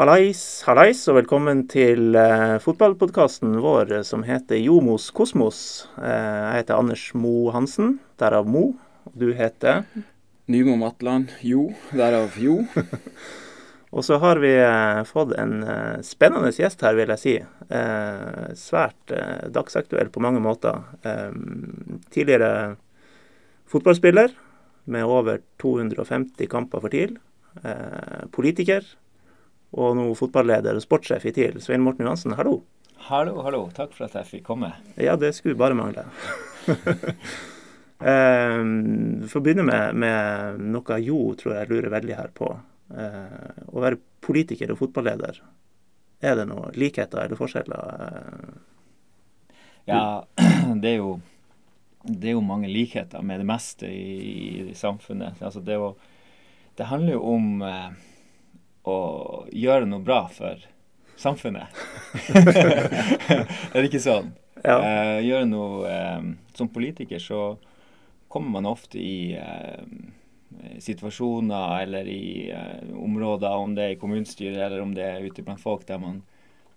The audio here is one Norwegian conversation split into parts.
Hallais, hallais, og velkommen til eh, fotballpodkasten vår uh, som heter Jomos kosmos. Eh, jeg heter Anders Mo Hansen, derav Mo. Og du heter Nymo Matland. Jo, derav Jo. og så har vi fått en spennende gjest her, vil jeg si. svært dagsaktuell på mange måter. tidligere fotballspiller med over 250 kamper for TIL. politiker og nå fotballeder og sportssjef i TIL. Svein Morten Johansen, hallo. Hallo, hallo. Takk for at jeg fikk komme. Ja, det skulle bare mangle. eh, for å begynne med, med, noe Jo tror jeg lurer veldig her på. Eh, å være politiker og fotballeder, er det noen likheter eller forskjeller? Eh, ja, det er jo det er jo mange likheter med det meste i, i samfunnet. Altså det, å, det handler jo om eh, å gjøre noe bra for samfunnet. er det ikke sånn? Ja. Eh, gjøre noe eh, Som politiker så kommer man ofte i eh, situasjoner eller i eh, områder, om det er i kommunestyret eller om det er ute blant folk, der man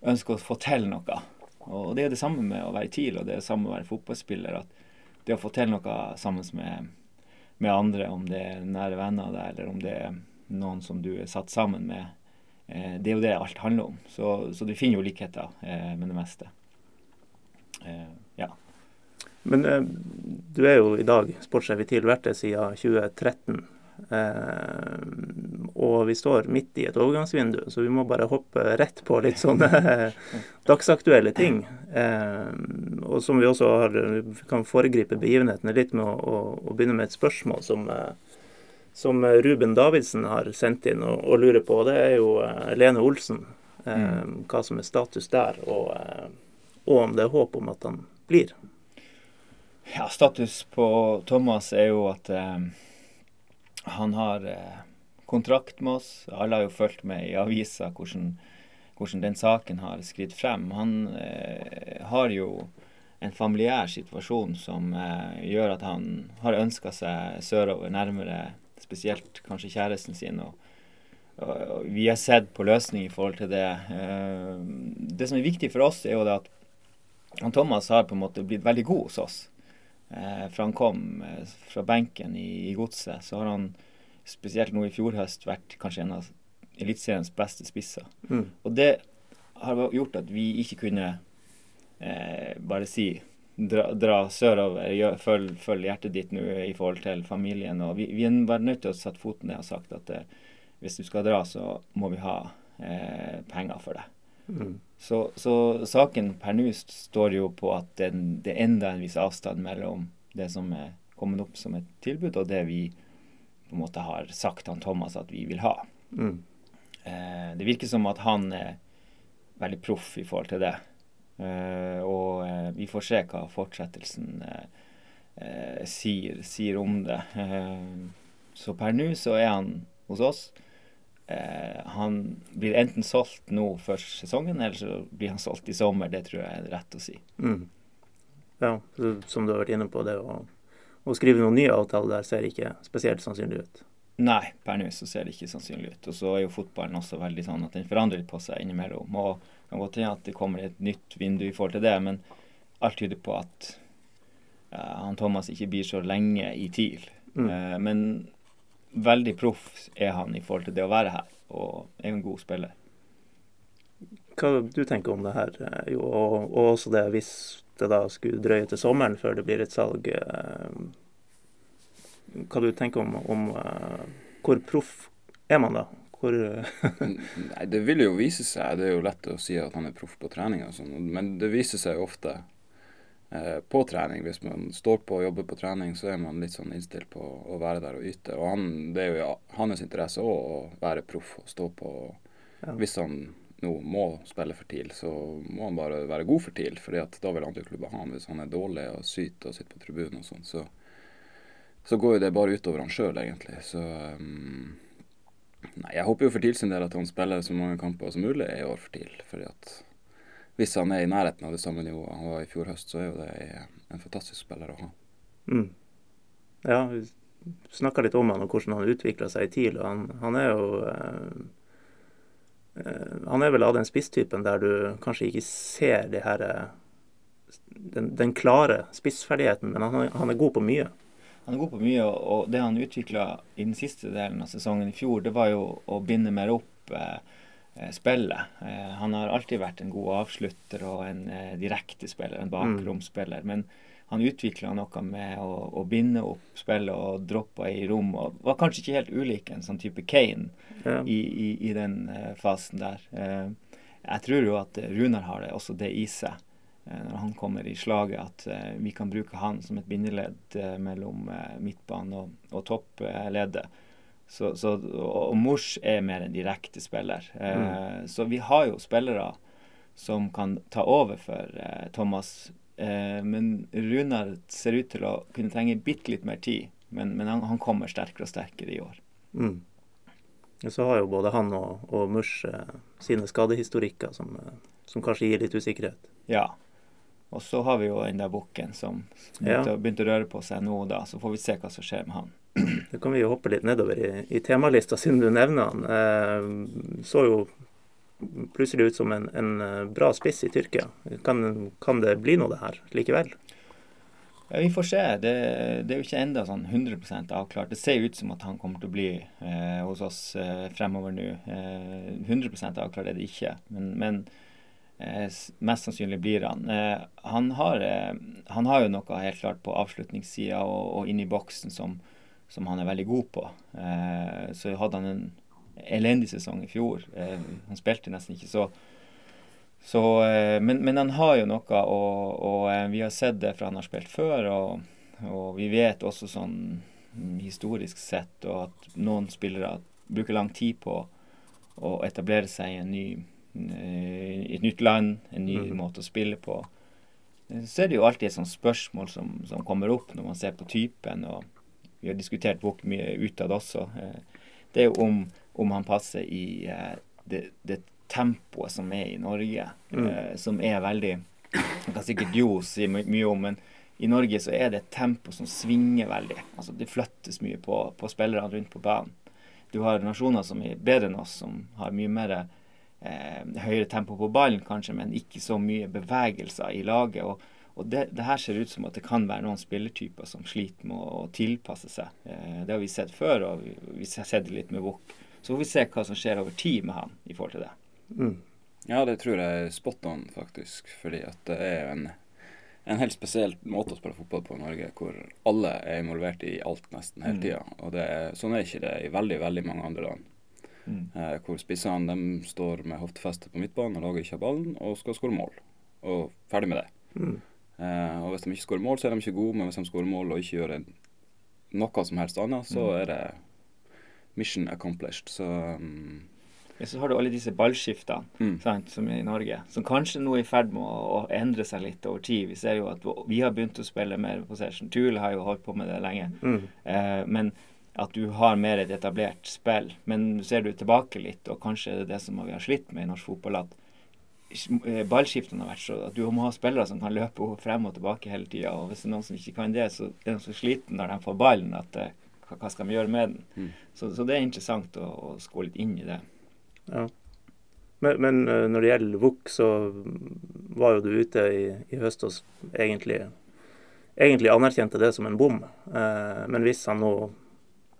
ønsker å få til noe. Og det er det samme med å være i TIL, og det er det samme med å være fotballspiller. at det å få til noe sammen med, med andre, om det er nære venner der, eller om det er noen som du er satt sammen med. Eh, det er jo det alt handler om. Så, så du finner jo likheter eh, med det meste. Eh, ja. Men du er jo i dag sportssjef i TIL, vært siden 2013. Eh, og vi står midt i et overgangsvindu, så vi må bare hoppe rett på litt sånne dagsaktuelle ting. Og som vi også har, vi kan foregripe begivenhetene litt med å, å, å begynne med et spørsmål som som Ruben Davidsen har sendt inn og, og lurer på. Det er jo uh, Lene Olsen. Uh, mm. Hva som er status der, og, og, om det er håp om at han blir. Ja, status på Thomas er jo at han har kontrakt med oss. Alle har jo fulgt med i avisa hvordan, hvordan, den saken har skritt frem. Han har jo en familiær situasjon som gjør at han har ønska seg sørover, nærmere spesielt kanskje kjæresten sin. og, og vi har sett på løsning i forhold til det. Eh, det som er viktig for oss, er jo det at han Thomas har på en måte blitt veldig god hos oss. For fra han kom eh, fra benken i, i Godset, så har han spesielt nå i fjor høst vært kanskje en av Eliteseriens beste spisser. Mm. Og det har gjort at vi ikke kunne eh, bare si dra, dra sørover, følg, følg, hjertet ditt nå i forhold til familien. og Vi, vi er bare nødt til å sette foten ned og sagt at eh, hvis du skal dra, så må vi ha eh, penger for det. Mm. Så, så, saken per nå står jo på at det, det er enda en viss avstand mellom det som er kommet opp som et tilbud, og det vi på en måte har sagt han Thomas at vi vil ha. Mm. Eh, det virker som at han er veldig proff i forhold til det. Eh, og eh, vi får se hva fortsettelsen eh, sier, sier, om det. så per nå så er han hos oss. han blir enten solgt nå før sesongen, eller så blir han solgt i sommer. Det tror jeg er rett å si. Mm. Ja, som du har vært inne på, det å, å skrive noen nye avtaler der ser ikke spesielt sannsynlig ut. Nei, per nå så ser det ikke sannsynlig ut. Og så er jo fotballen også veldig sånn at den forandrer på seg innimellom. Og kan godt hende at det kommer et nytt vindu i forhold til det, men alt tyder på at uh, han Thomas ikke blir så lenge i TIL. Mm. Uh, men veldig proff er han i forhold til det å være her, og er en god spiller. Hva du tenker om det her, eh, jo, og, og, også det hvis det da skulle drøye til sommeren før det blir et salg. Uh, hva du tenker om, om hvor proff er man da? Hvor Nei, det vil jo vise seg. Det er jo lett å si at han er proff på trening og sånn, men det viser seg jo ofte eh, på trening. Hvis man står på og jobber på trening, så er man litt sånn innstilt på å være der og yte. Og han, det er jo hans interesse òg å være proff og stå på. Ja. Hvis han nå må spille for TIL, så må han bare være god for TIL. at da vil andre klubber ha han. Hvis han er dårlig og syter og sitter på tribunen og sånn, så, så går jo det bare utover han sjøl, egentlig. Så um, Nei, Jeg håper jo for TIL sin del at han spiller så mange kamper som mulig i år for TIL. fordi at hvis han er i nærheten av det samme nivået han var i fjor høst, så er jo det en fantastisk spiller å ha. Mm. Ja, vi snakka litt om han og hvordan han utvikla seg i TIL. og han, han, er jo eh, Han er vel av den spisstypen der du kanskje ikke ser det her den, den klare spissferdigheten, men han, han, er god på mye. Han er god på mye, og det han utvikla i den siste delen av sesongen i fjor, det var jo å binde mer opp eh, spillet. Eh, han har alltid vært en god avslutter og en eh, direkte spiller, en bakromsspiller. Mm. Men han utvikla noe med å, å, binde opp spillet og droppe i rom. og Var kanskje ikke helt ulik en sånn type Kane ja. i, i, i, den uh, fasen der. Uh, jeg tror jo at Runar har det, også det i seg når han kommer i slaget, at vi kan bruke han som et bindeledd mellom midtbanen og, og toppleddet. Så, så, og Mors er mer en direkte spiller. Mm. Så vi har jo spillere som kan ta over for Thomas Eh, men Runar ser ut til å kunne trenge bitte litt mer tid. Men, men han, han, kommer sterkere og sterkere i år. Mm. Så har jo både han og, og eh, sine skadehistorikker som, eh, som, kanskje gir litt usikkerhet. Ja. Og så har vi jo den der bukken som begynte, ja. begynte, å røre på seg nå, da. Så får vi se hva som skjer med han. Det kan vi jo hoppe litt nedover i, i temalista, siden du nevner han. Eh, så jo plutselig ut som en, en eh, bra spiss i Tyrkia. Kan, kan, det bli noe det her likevel? Ja, Vi får se. Det, det er jo ikke enda sånn 100% avklart. Det ser ut som at han kommer til å bli eh, hos oss eh, fremover nå. Eh, 100 avklart er det ikke, men, men eh, mest sannsynlig blir han. Eh, han har, han, har, jo noe helt klart på avslutningssida og, og inn i boksen som, som han er veldig god på. så hadde han en elendig sesong i fjor. Eh, han spilte nesten ikke så. så eh, men, men, han har jo noe, og, og, eh, vi har sett det fra han har spilt før. Og, og vi vet også sånn historisk sett og at noen spillere bruker lang tid på å etablere seg i en ny, et nytt land, en ny mm. måte å spille på. Så er det jo alltid et sånt spørsmål som, som, kommer opp når man ser på typen. og Vi har diskutert bok mye utad også. Det er jo om om han passer i eh, det, det, tempoet som er i Norge, mm. eh, som er veldig Man kan sikkert Jo si mye om, men i Norge så er det et tempo som svinger veldig. Altså Det flyttes mye på, på spillerne rundt på banen. Du har nasjoner som er bedre enn oss, som har mye mer eh, høyere tempo på ballen, kanskje, men ikke så mye bevegelser i laget. og og det, det, her ser ut som at det kan være noen spillertyper som sliter med å tilpasse seg. Eh, det har vi sett før, og vi, vi har sett det litt med Wook. Så får vi se hva som skjer over tid med han i forhold til det. Mm. Ja, det tror jeg er spot on, faktisk. Fordi at det er en, en helt spesiell måte å spille fotball på i Norge, hvor alle er involvert i alt nesten hele mm. Og det er, sånn er ikke det i veldig, veldig mange andre land. Mm. Eh, hvor spissene de står med hoftefeste på midtbanen og lager ikke ballen og skal skåre mål. Og ferdig med det. Mm. Eh, og hvis de ikke skårer mål, så er de ikke gode, men hvis de skårer mål og ikke gjør noe som helst annet, så mm. er det mission accomplished. Så um, ja, så har du alle disse ballskiftene mm. sant, som er i Norge, som kanskje nå er i ferd med å, å, endre seg litt over tid. Vi ser jo at vi har begynt å spille mer possession. Tuel har jo holdt på med det lenge. Mm. Eh, men at du har mer et etablert spill. Men ser du tilbake litt, og kanskje det er det som vi har slitt med i norsk fotball, at eh, ballskiftene har vært så at du må ha spillere som kan løpe frem og tilbake hele tida. Og hvis det er noen som ikke kan det, så er de så sliten når de får ballen at eh, hva skal vi gjøre med den? Mm. Så, så, det er interessant å, å skå litt inn i det. Ja. Men, men eh, når det gjelder VUK, så var jo du ute i, i høst og egentlig, egentlig, anerkjente det som en bom. Eh, men hvis han nå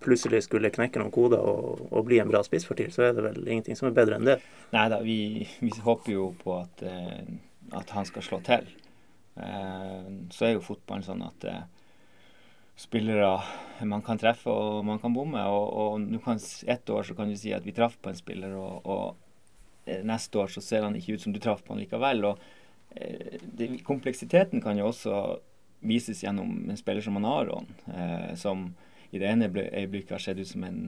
plutselig skulle knekke noen koder og, og, bli en bra spiss for TIL, så er det vel ingenting som er bedre enn det? Nei da, vi, vi håper jo på at, eh, at han skal slå til. Eh, så er jo fotballen sånn at eh, spillere man kan treffe og man kan bomme. Og, og kan, ett år så kan du si at vi traff på en spiller, og, og neste år så ser han ikke ut som du traff på han likevel. og det, Kompleksiteten kan jo også vises gjennom en spiller som Aron, eh, som i det ene øyeblikket har sett ut som en,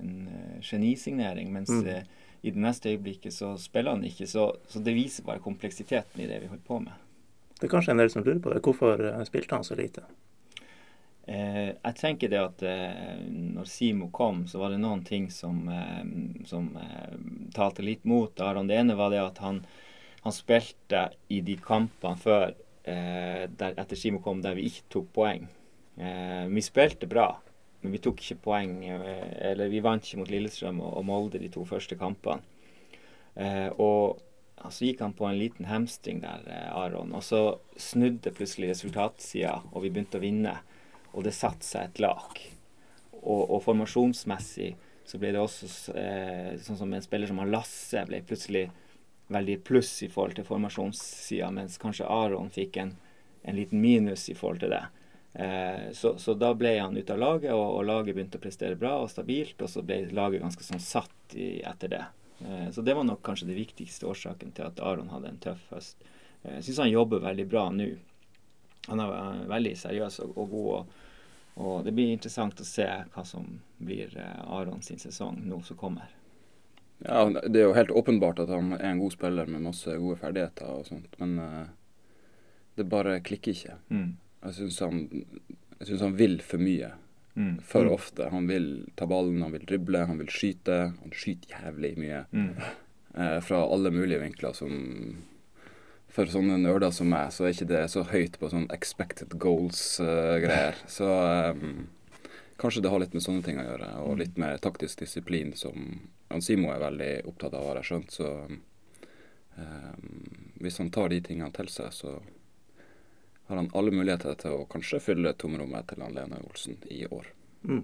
en uh, genisignering, mens mm. uh, i det neste øyeblikket så spiller han ikke. Så, så, det viser bare kompleksiteten i det vi holder på med. Det er kanskje en del som lurer på det. Hvorfor eh, spilte han så lite? Eh, jeg tenker det at eh, når Simo kom, så var det noen ting som, eh, som talte litt mot Aron. Det ene var det at han, han spilte i de kampene før der, etter Simo kom, der vi ikke tok poeng. Eh, vi spilte bra, men vi tok ikke poeng. eller vi vant ikke mot Lillestrøm og, og Molde de to første kampene. Eh, og så gikk han på en liten hamstring der, eh, Aron. Og så snudde plutselig resultatsida, og vi begynte å vinne. Og det satte seg et lag. Og, og formasjonsmessig så ble det også eh, sånn som en spiller som han Lasse ble plutselig veldig pluss i forhold til formasjonssida, mens kanskje Aron fikk en, en, liten minus i forhold til det. Eh, så, så, da ble han ute av laget, og, og, laget begynte å prestere bra og stabilt, og så ble laget ganske sånn satt i, etter det. Eh, så det var nok kanskje det viktigste årsaken til at Aron hadde en tøff høst. Eh, jeg syns han jobber veldig bra nå. Han er veldig seriøs og, og god. Og, og, det blir interessant å se hva som blir eh, Aron sin sesong nå som kommer. Ja, Det er jo helt åpenbart at han er en god spiller med masse gode ferdigheter og sånt, men det bare klikker ikke. Mm. Jeg syns han, han, vil for mye. Mm. For mm. ofte. Han vil ta ballen, han vil drible, han vil skyte. Han skyter jævlig mye. Mm. Eh, fra alle mulige vinkler som For sånne nerder som meg, så er ikke det så høyt på sånn expected goals-greier. Uh, så um, kanskje det har litt med sånne ting å gjøre, og mm. litt mer taktisk disiplin som Simo er veldig opptatt av, har jeg skjønt. Så um, hvis han tar de tingene til seg, så har han alle muligheter til å kanskje fylle tomrommet til han Lene Olsen i år. Mm.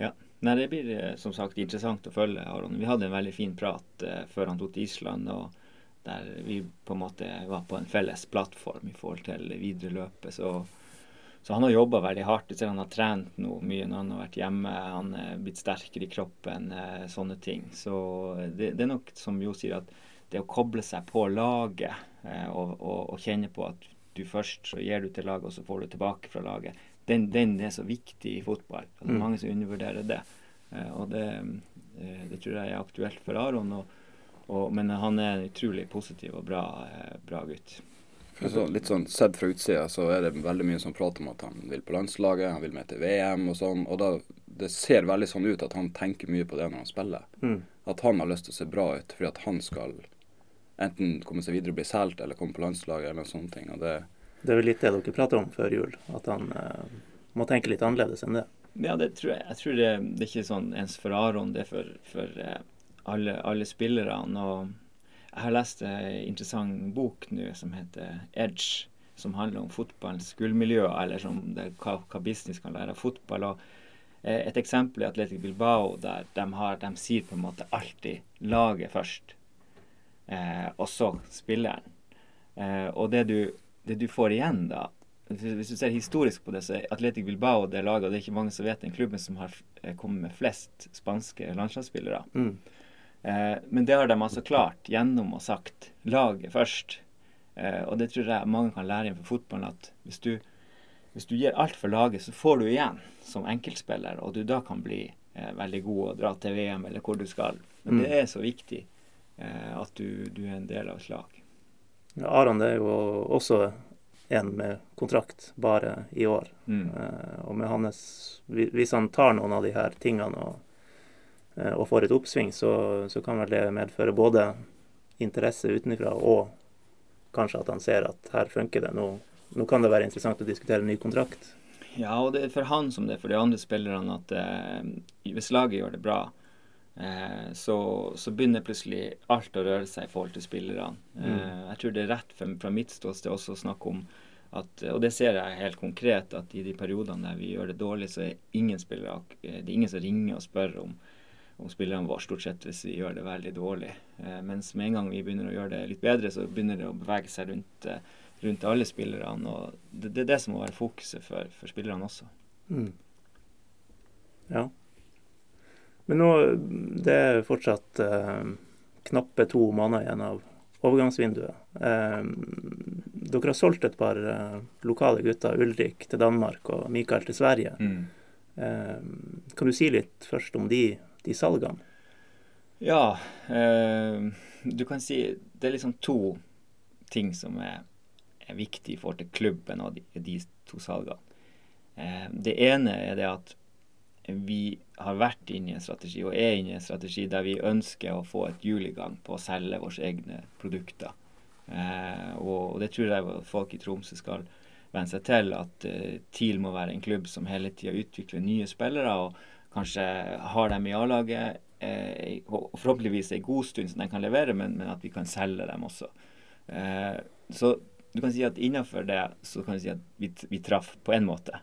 Ja. Nei, Det blir eh, som sagt interessant å følge Aron. Vi hadde en veldig fin prat eh, før han tok til Island, og der vi på en måte var på en felles plattform i forhold til videre løpet. Så, så han har jobba veldig hardt. selv ser han har trent noe mye når han har vært hjemme. Han er blitt sterkere i kroppen, uh, sånne ting. Så det, det, er nok som Jo sier, at det å koble seg på laget og, og, og kjenne på at du først, så gir du til laget, og så får du tilbake fra laget. Den, den er så viktig i fotball. Altså, mm. Mange som undervurderer det. Uh, og det, uh, det, tror jeg er aktuelt for Aron. Og, og, men han er en utrolig positiv og bra, uh, bra gutt. Så, litt sånn Sett fra utsida så er det veldig mye som prater om at han vil på landslaget, han vil med til VM og sånn. Og da, det ser veldig sånn ut at han tenker mye på det når han spiller. Mm. At han har lyst til å se bra ut fordi at han skal enten komme seg videre og bli solgt, eller komme på landslaget, eller sånne ting. Og det, det er vel litt det dere prater om før jul, at han eh, må tenke litt annerledes enn det. Ja, det tror jeg. Jeg tror det, det er ikke sånn ens for Aron, det er for, for eh, alle, alle, spillerne. Og jeg har lest en interessant bok nå som heter Edge, som handler om fotballens gullmiljø, eller som det, hva, hva, business kan lære av fotball. og eh, et eksempel i Atletic Bilbao der de, har, de sier på en måte alltid laget først eh, og så spilleren. Eh, og det du, det du, får igjen da Hvis du ser historisk på det, så er Atletic Bilbao det laget, og det er ikke mange som vet den klubben som har eh, kommet med flest spanske landslagsspillere. Mm. Eh, men det har de altså klart gjennom å sagt laget først. Eh, og det tror jeg mange kan lære innenfor fotballen, at hvis du, hvis du gir alt for laget, så får du igjen som enkeltspiller, og du da kan bli eh, veldig god og dra til VM eller hvor du skal. Men mm. det er så viktig at du, du, er en del av et lag. Ja, Aron er jo også en med kontrakt bare i år. Mm. Eh, og med hans Hvis han tar noen av de her tingene og, eh, og får et oppsving, så, så, kan vel det medføre både interesse utenfra og kanskje at han ser at her funker det. Nå, nå kan det være interessant å diskutere en ny kontrakt. Ja, og det er for han som det er for de andre spillerne at eh, hvis laget gjør det bra, Eh, så, så, begynner plutselig alt å røre seg i forhold til spillerne. Mm. Eh, jeg tror det er rett fra, fra mitt ståsted også å snakke om at, og det ser jeg helt konkret, at i de periodene der vi gjør det dårlig, så er ingen spillere, det er ingen som ringer og spør om, om spillerne våre, stort sett hvis vi gjør det veldig dårlig. Eh, mens med en gang vi begynner å gjøre det litt bedre, så begynner det å bevege seg rundt, rundt alle spillerne. og det, det, er det som må være fokuset for, for spillerne også. Mm. Ja. Men nå det er fortsatt eh, knappe to måneder igjen av overgangsvinduet. Eh, dere har solgt et par eh, lokale gutter, Ulrik til Danmark og Mikael til Sverige. Mm. Eh, kan du si litt først om de, de salgene? Ja, eh, du kan si det er liksom to ting som er, er viktig i forhold til klubben og de, de to salgene. Eh, det ene er det at vi har vært inne i en strategi, og er inne i en strategi der vi ønsker å få et hjul i gang på å selge våre egne produkter. Eh, og, det tror jeg folk i Tromsø skal venne seg til, at eh, TIL må være en klubb som hele tida utvikler nye spillere, og kanskje har dem i A-laget eh, forhåpentligvis en god stund som de kan levere, men, men, at vi kan selge dem også. Eh, så du kan si at innenfor det så kan du si at vi, vi traff på en måte.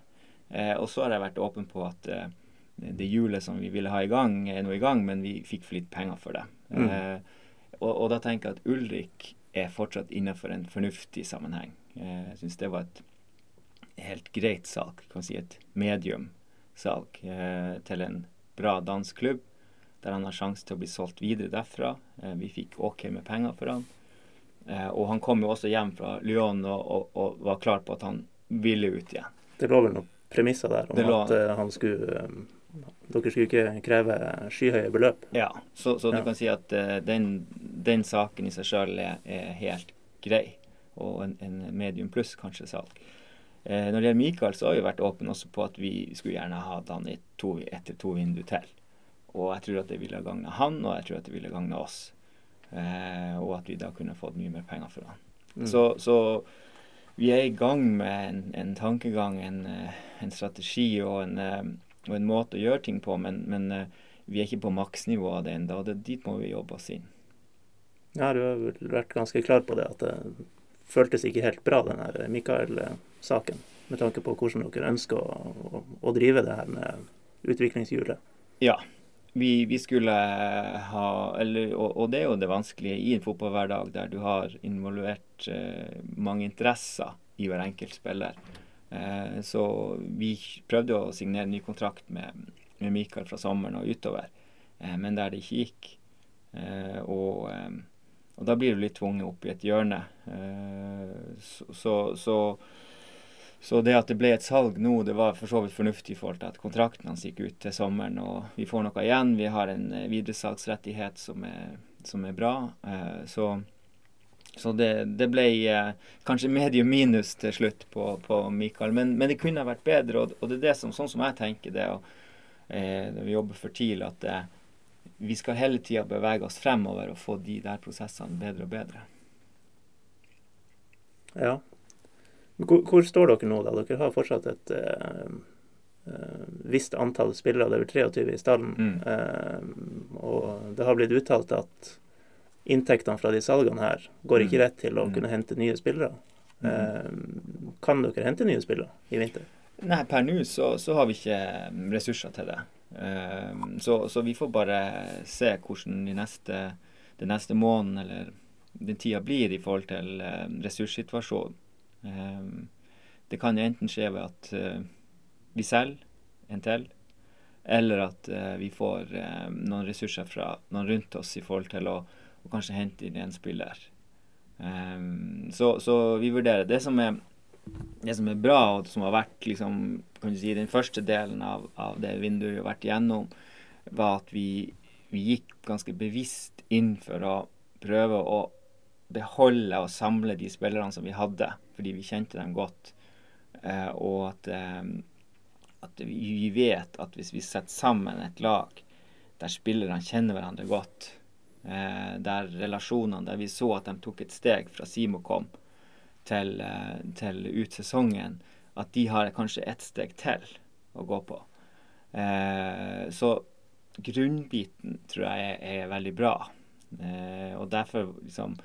Eh, og så har jeg vært åpen på at eh, det hjulet som vi ville ha i gang, er nå i gang, men vi fikk for litt penger for det. Mm. Eh, og, og, da tenker jeg at Ulrik er fortsatt innenfor en fornuftig sammenheng. Eh, jeg syns det var et helt greit salg, kan si et medium-salg, eh, til en bra dansk klubb, der han har sjanse til å bli solgt videre derfra. Eh, vi fikk OK med penger for han. Eh, og han kom jo også hjem fra Lyon og, og, og, var klar på at han ville ut igjen. Det lå vel noen premisser der om lå, at uh, han skulle Dere skulle ikke kreve skyhøye beløp? Ja, så, så ja. du kan si at uh, den, den, saken i seg sjøl er, er, helt grei. Og en, en medium pluss kanskje salg. Uh, når det gjelder Mikael, så har vi vært åpne også på at vi skulle gjerne ha han i to, etter to vinduer til. Og jeg tror at det ville gagna han, og jeg tror at det ville gagna oss. Uh, og at vi da kunne fått mye mer penger for han. Mm. Så, så, vi er i gang med en, en tankegang, en, en, strategi og en, og en, måte å gjøre ting på, men, men eh, vi er ikke på maksnivå av det ennå. Dit må vi jobbe oss inn. Ja, du har vel vært ganske klar på det, at det føltes ikke helt bra, den her Mikael saken, med tanke på hvordan dere ønsker å, å, å drive det her med utviklingshjulet? Ja, vi, vi, skulle ha eller, og, og, det er jo det vanskelige i en fotballhverdag der du har involvert eh, mange interesser i hver enkelt spiller. Eh, så vi prøvde å signere ny kontrakt med, med Mikael fra sommeren og utover, eh, men der det ikke gikk. Eh, og, og, da blir du litt tvunget opp i et hjørne. Så, så, så så det at det ble et salg nå, det var for så vidt fornuftig i forhold til at kontrakten hans gikk ut til sommeren, og vi får noe igjen. Vi har en videresalgsrettighet som er, som er bra. Så, så det, det, ble eh, kanskje medium minus til slutt på, på Mikael, men, men, det kunne ha vært bedre. Og, og, det er det som, sånn som jeg tenker det, og, når vi jobber for TIL, at vi skal hele tida bevege oss fremover og få de der prosessene bedre og bedre. Ja, hvor, hvor, står dere nå, da? Dere har fortsatt et uh, uh, visst antall spillere, det er vel 23 i stallen. Mm. Uh, og det har blitt uttalt at inntektene fra de salgene her går ikke mm. rett til å mm. kunne hente nye spillere. Mm. kan dere hente nye spillere i vinter? Nei, per nå så, så, har vi ikke ressurser til det. Så, så, vi får bare se hvordan de neste, den neste måneden eller den tida blir i forhold til ressurssituasjonen. Ehm, det kan enten skje ved at eh, vi selger en til, eller at eh, vi får eh, noen ressurser fra noen rundt oss i forhold til å, å kanskje hente inn en spiller. Um, så, så, vi vurderer. Det som, er, det som er bra, og som har vært liksom, kan du si, den første delen av, av det vinduet vi har vært igjennom, var at vi, vi gikk ganske bevisst inn for å prøve å beholde og samle de spillerne som vi hadde, fordi vi kjente dem godt. Uh, og at, eh, at, vi vet at hvis vi setter sammen et lag der spillerne kjenner hverandre godt, der relasjonene Der vi så at de tok et steg fra Simo kom til, eh, til ut sesongen, at de har kanskje ett steg til å gå på. Eh, så grunnbiten tror jeg er, er veldig bra. Eh, og derfor liksom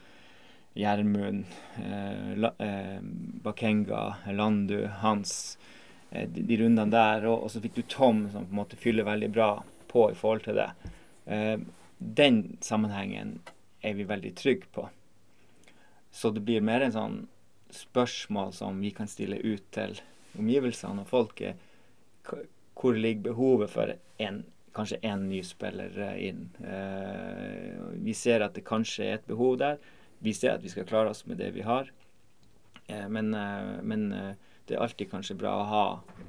Gjermund, eh, eh, Bakenga, Landu, Hans. Eh, de, de, rundene der. Og, og, så fikk du Tom, som på en måte fyller veldig bra på i forhold til det. Eh, den sammenhengen er vi veldig trygge på. Så det blir mer en sånn spørsmål som vi kan stille ut til omgivelsene og folket. Hvor ligger behovet for en, kanskje én ny spiller inn? Eh, vi ser at det kanskje er et behov der vi ser at vi skal klare oss med det vi har. Eh, men, eh, men det er alltid kanskje bra å ha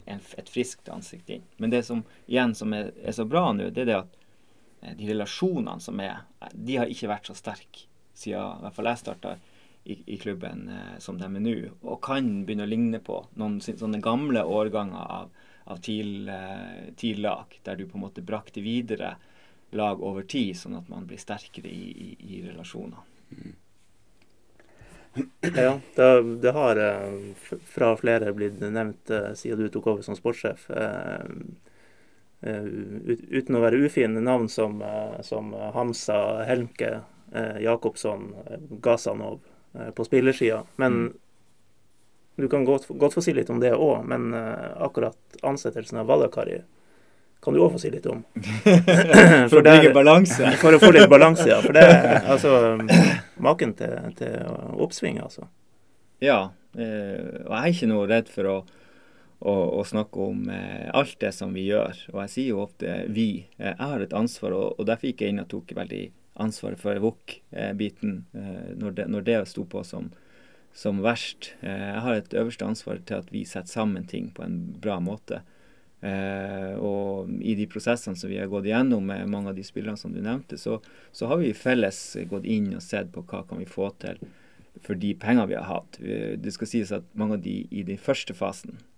en, et friskt ansikt inn. Men det som igjen som er, er så bra nå, det er det at de relasjonene som er, de har ikke vært så sterke siden i hvert fall jeg starta i, i, klubben som de er nå. Og kan begynne å ligne på noen sånne gamle årganger av, av TIL-lag, TIL der du på en måte brakte videre lag over tid, sånn at man blir sterkere i, i, i relasjoner. Ja, det, det, har eh, fra flere blitt nevnt eh, siden du tok over som sportssjef. Eh, eh, uten å være ufine navn som, eh, som Hamsa, Helmke, Jacobsson, eh, Gazanov eh, på spillersida. Men Mm. du kan godt, godt få si litt om det òg, men eh, akkurat ansettelsen av Valakari kan du òg få si litt om. For å der- balanse. For å få litt balanse, ja. For det er altså maken til, til oppsving, altså. Ja, eh, og jeg er ikke noe redd for å, å, og, snakke om eh, alt det som vi gjør. Og jeg sier jo ofte 'vi'. Eh, jeg har et ansvar, og, og derfor gikk jeg inn og tok veldig ansvaret for VOK-biten eh, når, det, når det sto på som, som verst. Eh, jeg har et øverste ansvar til at vi setter sammen ting på en bra måte. Eh, og i de prosessene som vi har gått igjennom med mange av de spillerne som du nevnte, så, så har vi felles gått inn og sett på hva kan vi få til for de pengene vi har hatt. Det skal sies at mange av de i den første fasen eh,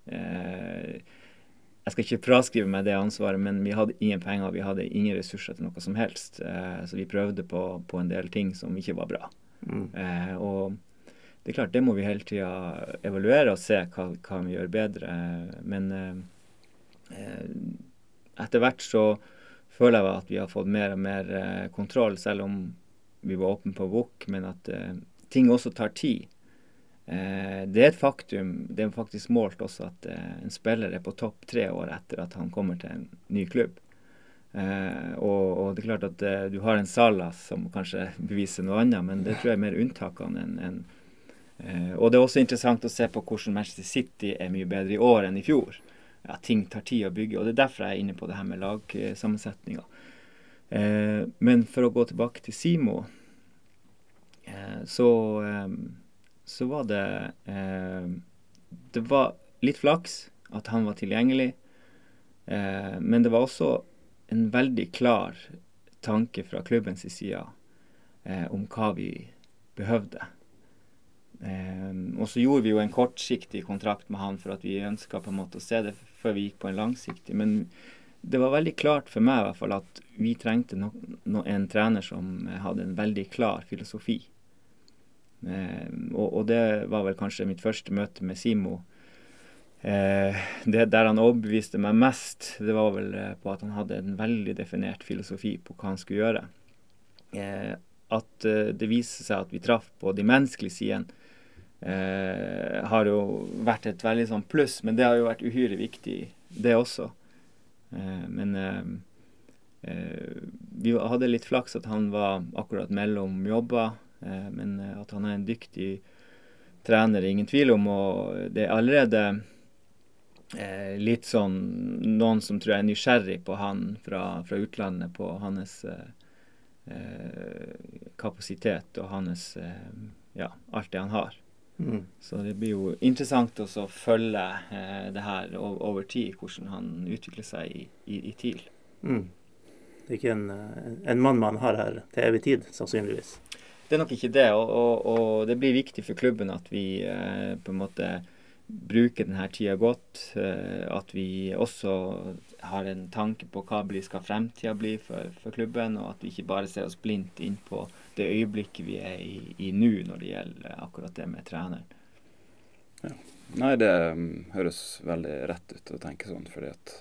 Jeg skal ikke fraskrive meg det ansvaret, men vi hadde ingen penger, vi hadde ingen ressurser til noe som helst. Eh, så vi prøvde på, på en del ting som ikke var bra. Mm. Eh, og det er klart, det må vi hele tida evaluere og se hva, hva vi gjør bedre. Men eh, eh, etter hvert så føler jeg at vi har fått mer og mer eh, kontroll, selv om vi var åpne på VOK, men at eh, ting også tar tid. Eh, det er et faktum, det er faktisk målt også, at eh, en spiller er på topp tre år etter at han kommer til en ny klubb. Eh, og, og det er klart at du har en Salas som kanskje beviser noe annet, men det tror jeg er mer unntakene enn en, og det er også interessant å se på hvordan Manchester City er mye bedre i år enn i fjor. Ja, ting tar tid å bygge, og det er derfor jeg er inne på det her med lagsammensetninga. Men for å gå tilbake til Simo, så, så var det eh, Det var litt flaks at han var tilgjengelig, eh, men det var også en veldig klar tanke fra klubbens side eh, om hva vi behøvde. Um, og så gjorde vi jo en kortsiktig kontrakt med han for at vi ønska på en måte å se det før vi gikk på en langsiktig. Men det var veldig klart for meg i hvert fall at vi trengte no, no, en trener som hadde en veldig klar filosofi. Um, og, og, det var vel kanskje mitt første møte med Simo. Uh, det Der han overbeviste meg mest, det var vel uh, på at han hadde en veldig definert filosofi på hva han skulle gjøre. At det viser seg at vi traff på de menneskelige sidene eh, har jo vært et veldig sånn pluss, men det har jo vært uhyre viktig, det også. Eh, men eh, vi hadde litt flaks at han var akkurat mellom jobber, men at han er en dyktig trener, ingen tvil om. Og det er allerede litt sånn noen som tror jeg er nysgjerrig på han fra, fra utlandet, på hans kapasitet og hans ja, alt det han har. Mm. Så det blir jo interessant å følge eh, det her over, tid, hvordan han utvikler seg i, i, i TIL. Mm. Det er ikke en, en, mann man har her til evig tid, sannsynligvis. Det er nok ikke det, og, og, og det blir viktig for klubben at vi eh, på en måte bruker denne tida godt. Eh, at vi også har en tanke på hva skal fremtida bli for, for, klubben, og at vi ikke bare ser oss blindt inn på det øyeblikket vi er i, i nå når det gjelder akkurat det med treneren. Ja. Nei, det um, høres veldig rett ut å tenke sånn, fordi at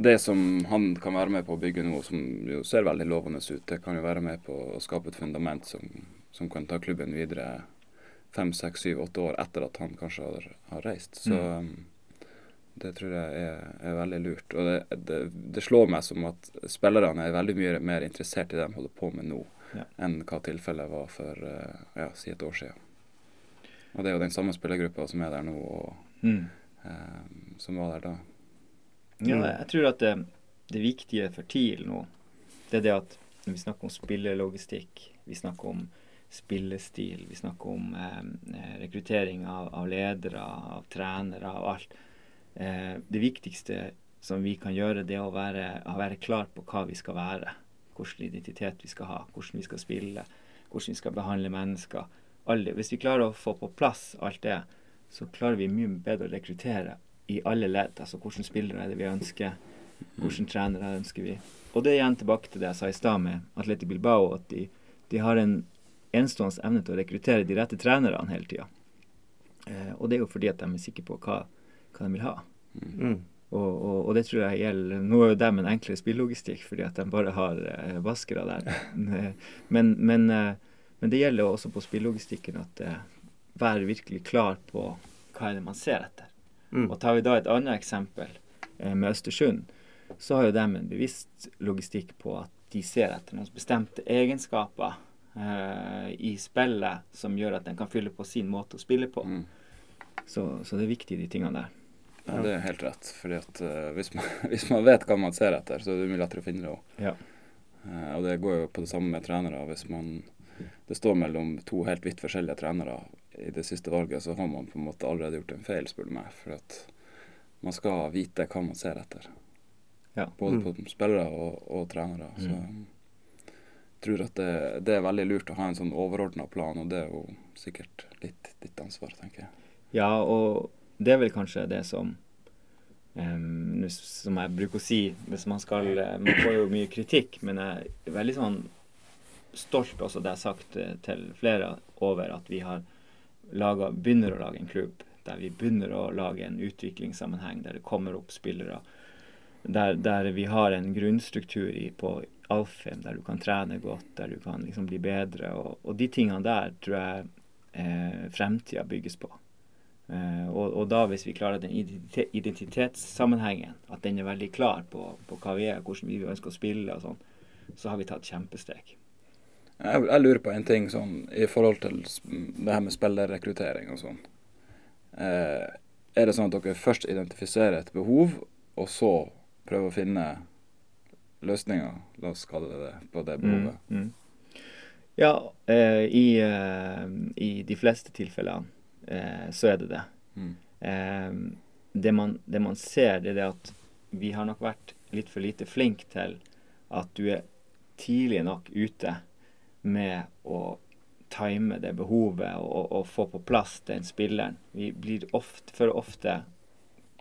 det som han kan være med på å bygge nå, som jo ser veldig lovende ut, det kan jo være med på å skape et fundament som, som kan ta klubben videre fem, seks, syv, åtte år etter at han kanskje har, har reist. Så mm. um, det tror jeg er, er veldig lurt. Og det, det, det, slår meg som at spillerne er veldig mye mer interessert i det de holder på med nå, ja. enn hva tilfellet var for uh, ja, si et år siden. Og det er jo den samme spillergruppa som er der nå, og mm. um, som var der da. Ja, jeg tror at det, det viktige for TIL nå, det er det at når vi snakker om spillelogistikk, vi snakker om spillestil, vi snakker om eh, rekruttering av, av, ledere, av trenere, av alt. Eh, det viktigste som vi kan gjøre, det er å være, å være klar på hva vi skal være. Hvilken identitet vi skal ha, hvordan vi skal spille, hvordan vi skal behandle mennesker. Alle. Hvis vi klarer å få på plass alt det, så klarer vi mye bedre å rekruttere i alle ledd. Altså hvilke spillere er det vi ønsker, hvilke trenere ønsker vi. Og det er igjen tilbake til det jeg sa i stad med Atleti Bilbao, at de, de har en enestående evne til å rekruttere de rette trenerne hele tida. Eh, og det er jo fordi at de er sikre på hva, hva de vil ha. Mm. Og, og, og, det tror jeg gjelder Nå er jo dem en enklere spillelogistikk fordi at de bare har eh, vaskere der. Men, men, eh, men, det gjelder jo også på spillelogistikken at eh, være virkelig klar på hva er det man ser etter. Mm. Og tar vi da et annet eksempel eh, med Østersund, så har jo de en bevisst logistikk på at de ser etter noen bestemte egenskaper eh, i spillet som gjør at den kan fylle på sin måte å spille på. Mm. Så, så det er viktig, de tingene der. Ja, det er helt rett. Fordi at uh, hvis, man, hvis, man, vet hva man ser etter, så er det mye lettere å finne det òg. Ja. Uh, og det går jo på det samme med trenere. Hvis man, det står mellom to helt vidt forskjellige trenere i det siste valget, så har man på en måte allerede gjort en feil, spør du meg. For at man skal vite hva man ser etter. Ja. Både mm. på spillere og, og trenere. Mm. Så jeg tror at det, det, er veldig lurt å ha en sånn overordna plan, og det er jo sikkert litt ditt ansvar, tenker jeg. Ja, og det er vel kanskje det som um, Som jeg bruker å si hvis man skal eh, Man får jo mye kritikk, men jeg er veldig sånn stolt også det jeg har sagt eh, til flere over at vi har laget, begynner å lage en klubb der vi begynner å lage en utviklingssammenheng der det kommer opp spillere. Der, der vi har en grunnstruktur i, på Alfheim der du kan trene godt, der du kan liksom bli bedre. Og, og de tingene der tror jeg eh, fremtida bygges på. Eh, og, og, da hvis vi klarer den identitetssammenhengen, at den er veldig klar på, på hva vi er, hvordan vi ønsker å spille og sånn, så har vi tatt kjempesteg. Jeg, jeg, lurer på en ting sånn i forhold til det her med spillerrekruttering og sånn. Eh, er det sånn at dere først identifiserer et behov, og så prøver å finne løsninger, la oss kalle det det, på det behovet? Mm, mm. Ja, eh, i, i de fleste tilfellene eh, så er det det. Mm. Eh, det, man, det, man, ser, det er det at vi har nok vært litt for lite flinke til at du er tidlig nok ute med å time det behovet og, og, få på plass den spilleren. Vi blir ofte, for ofte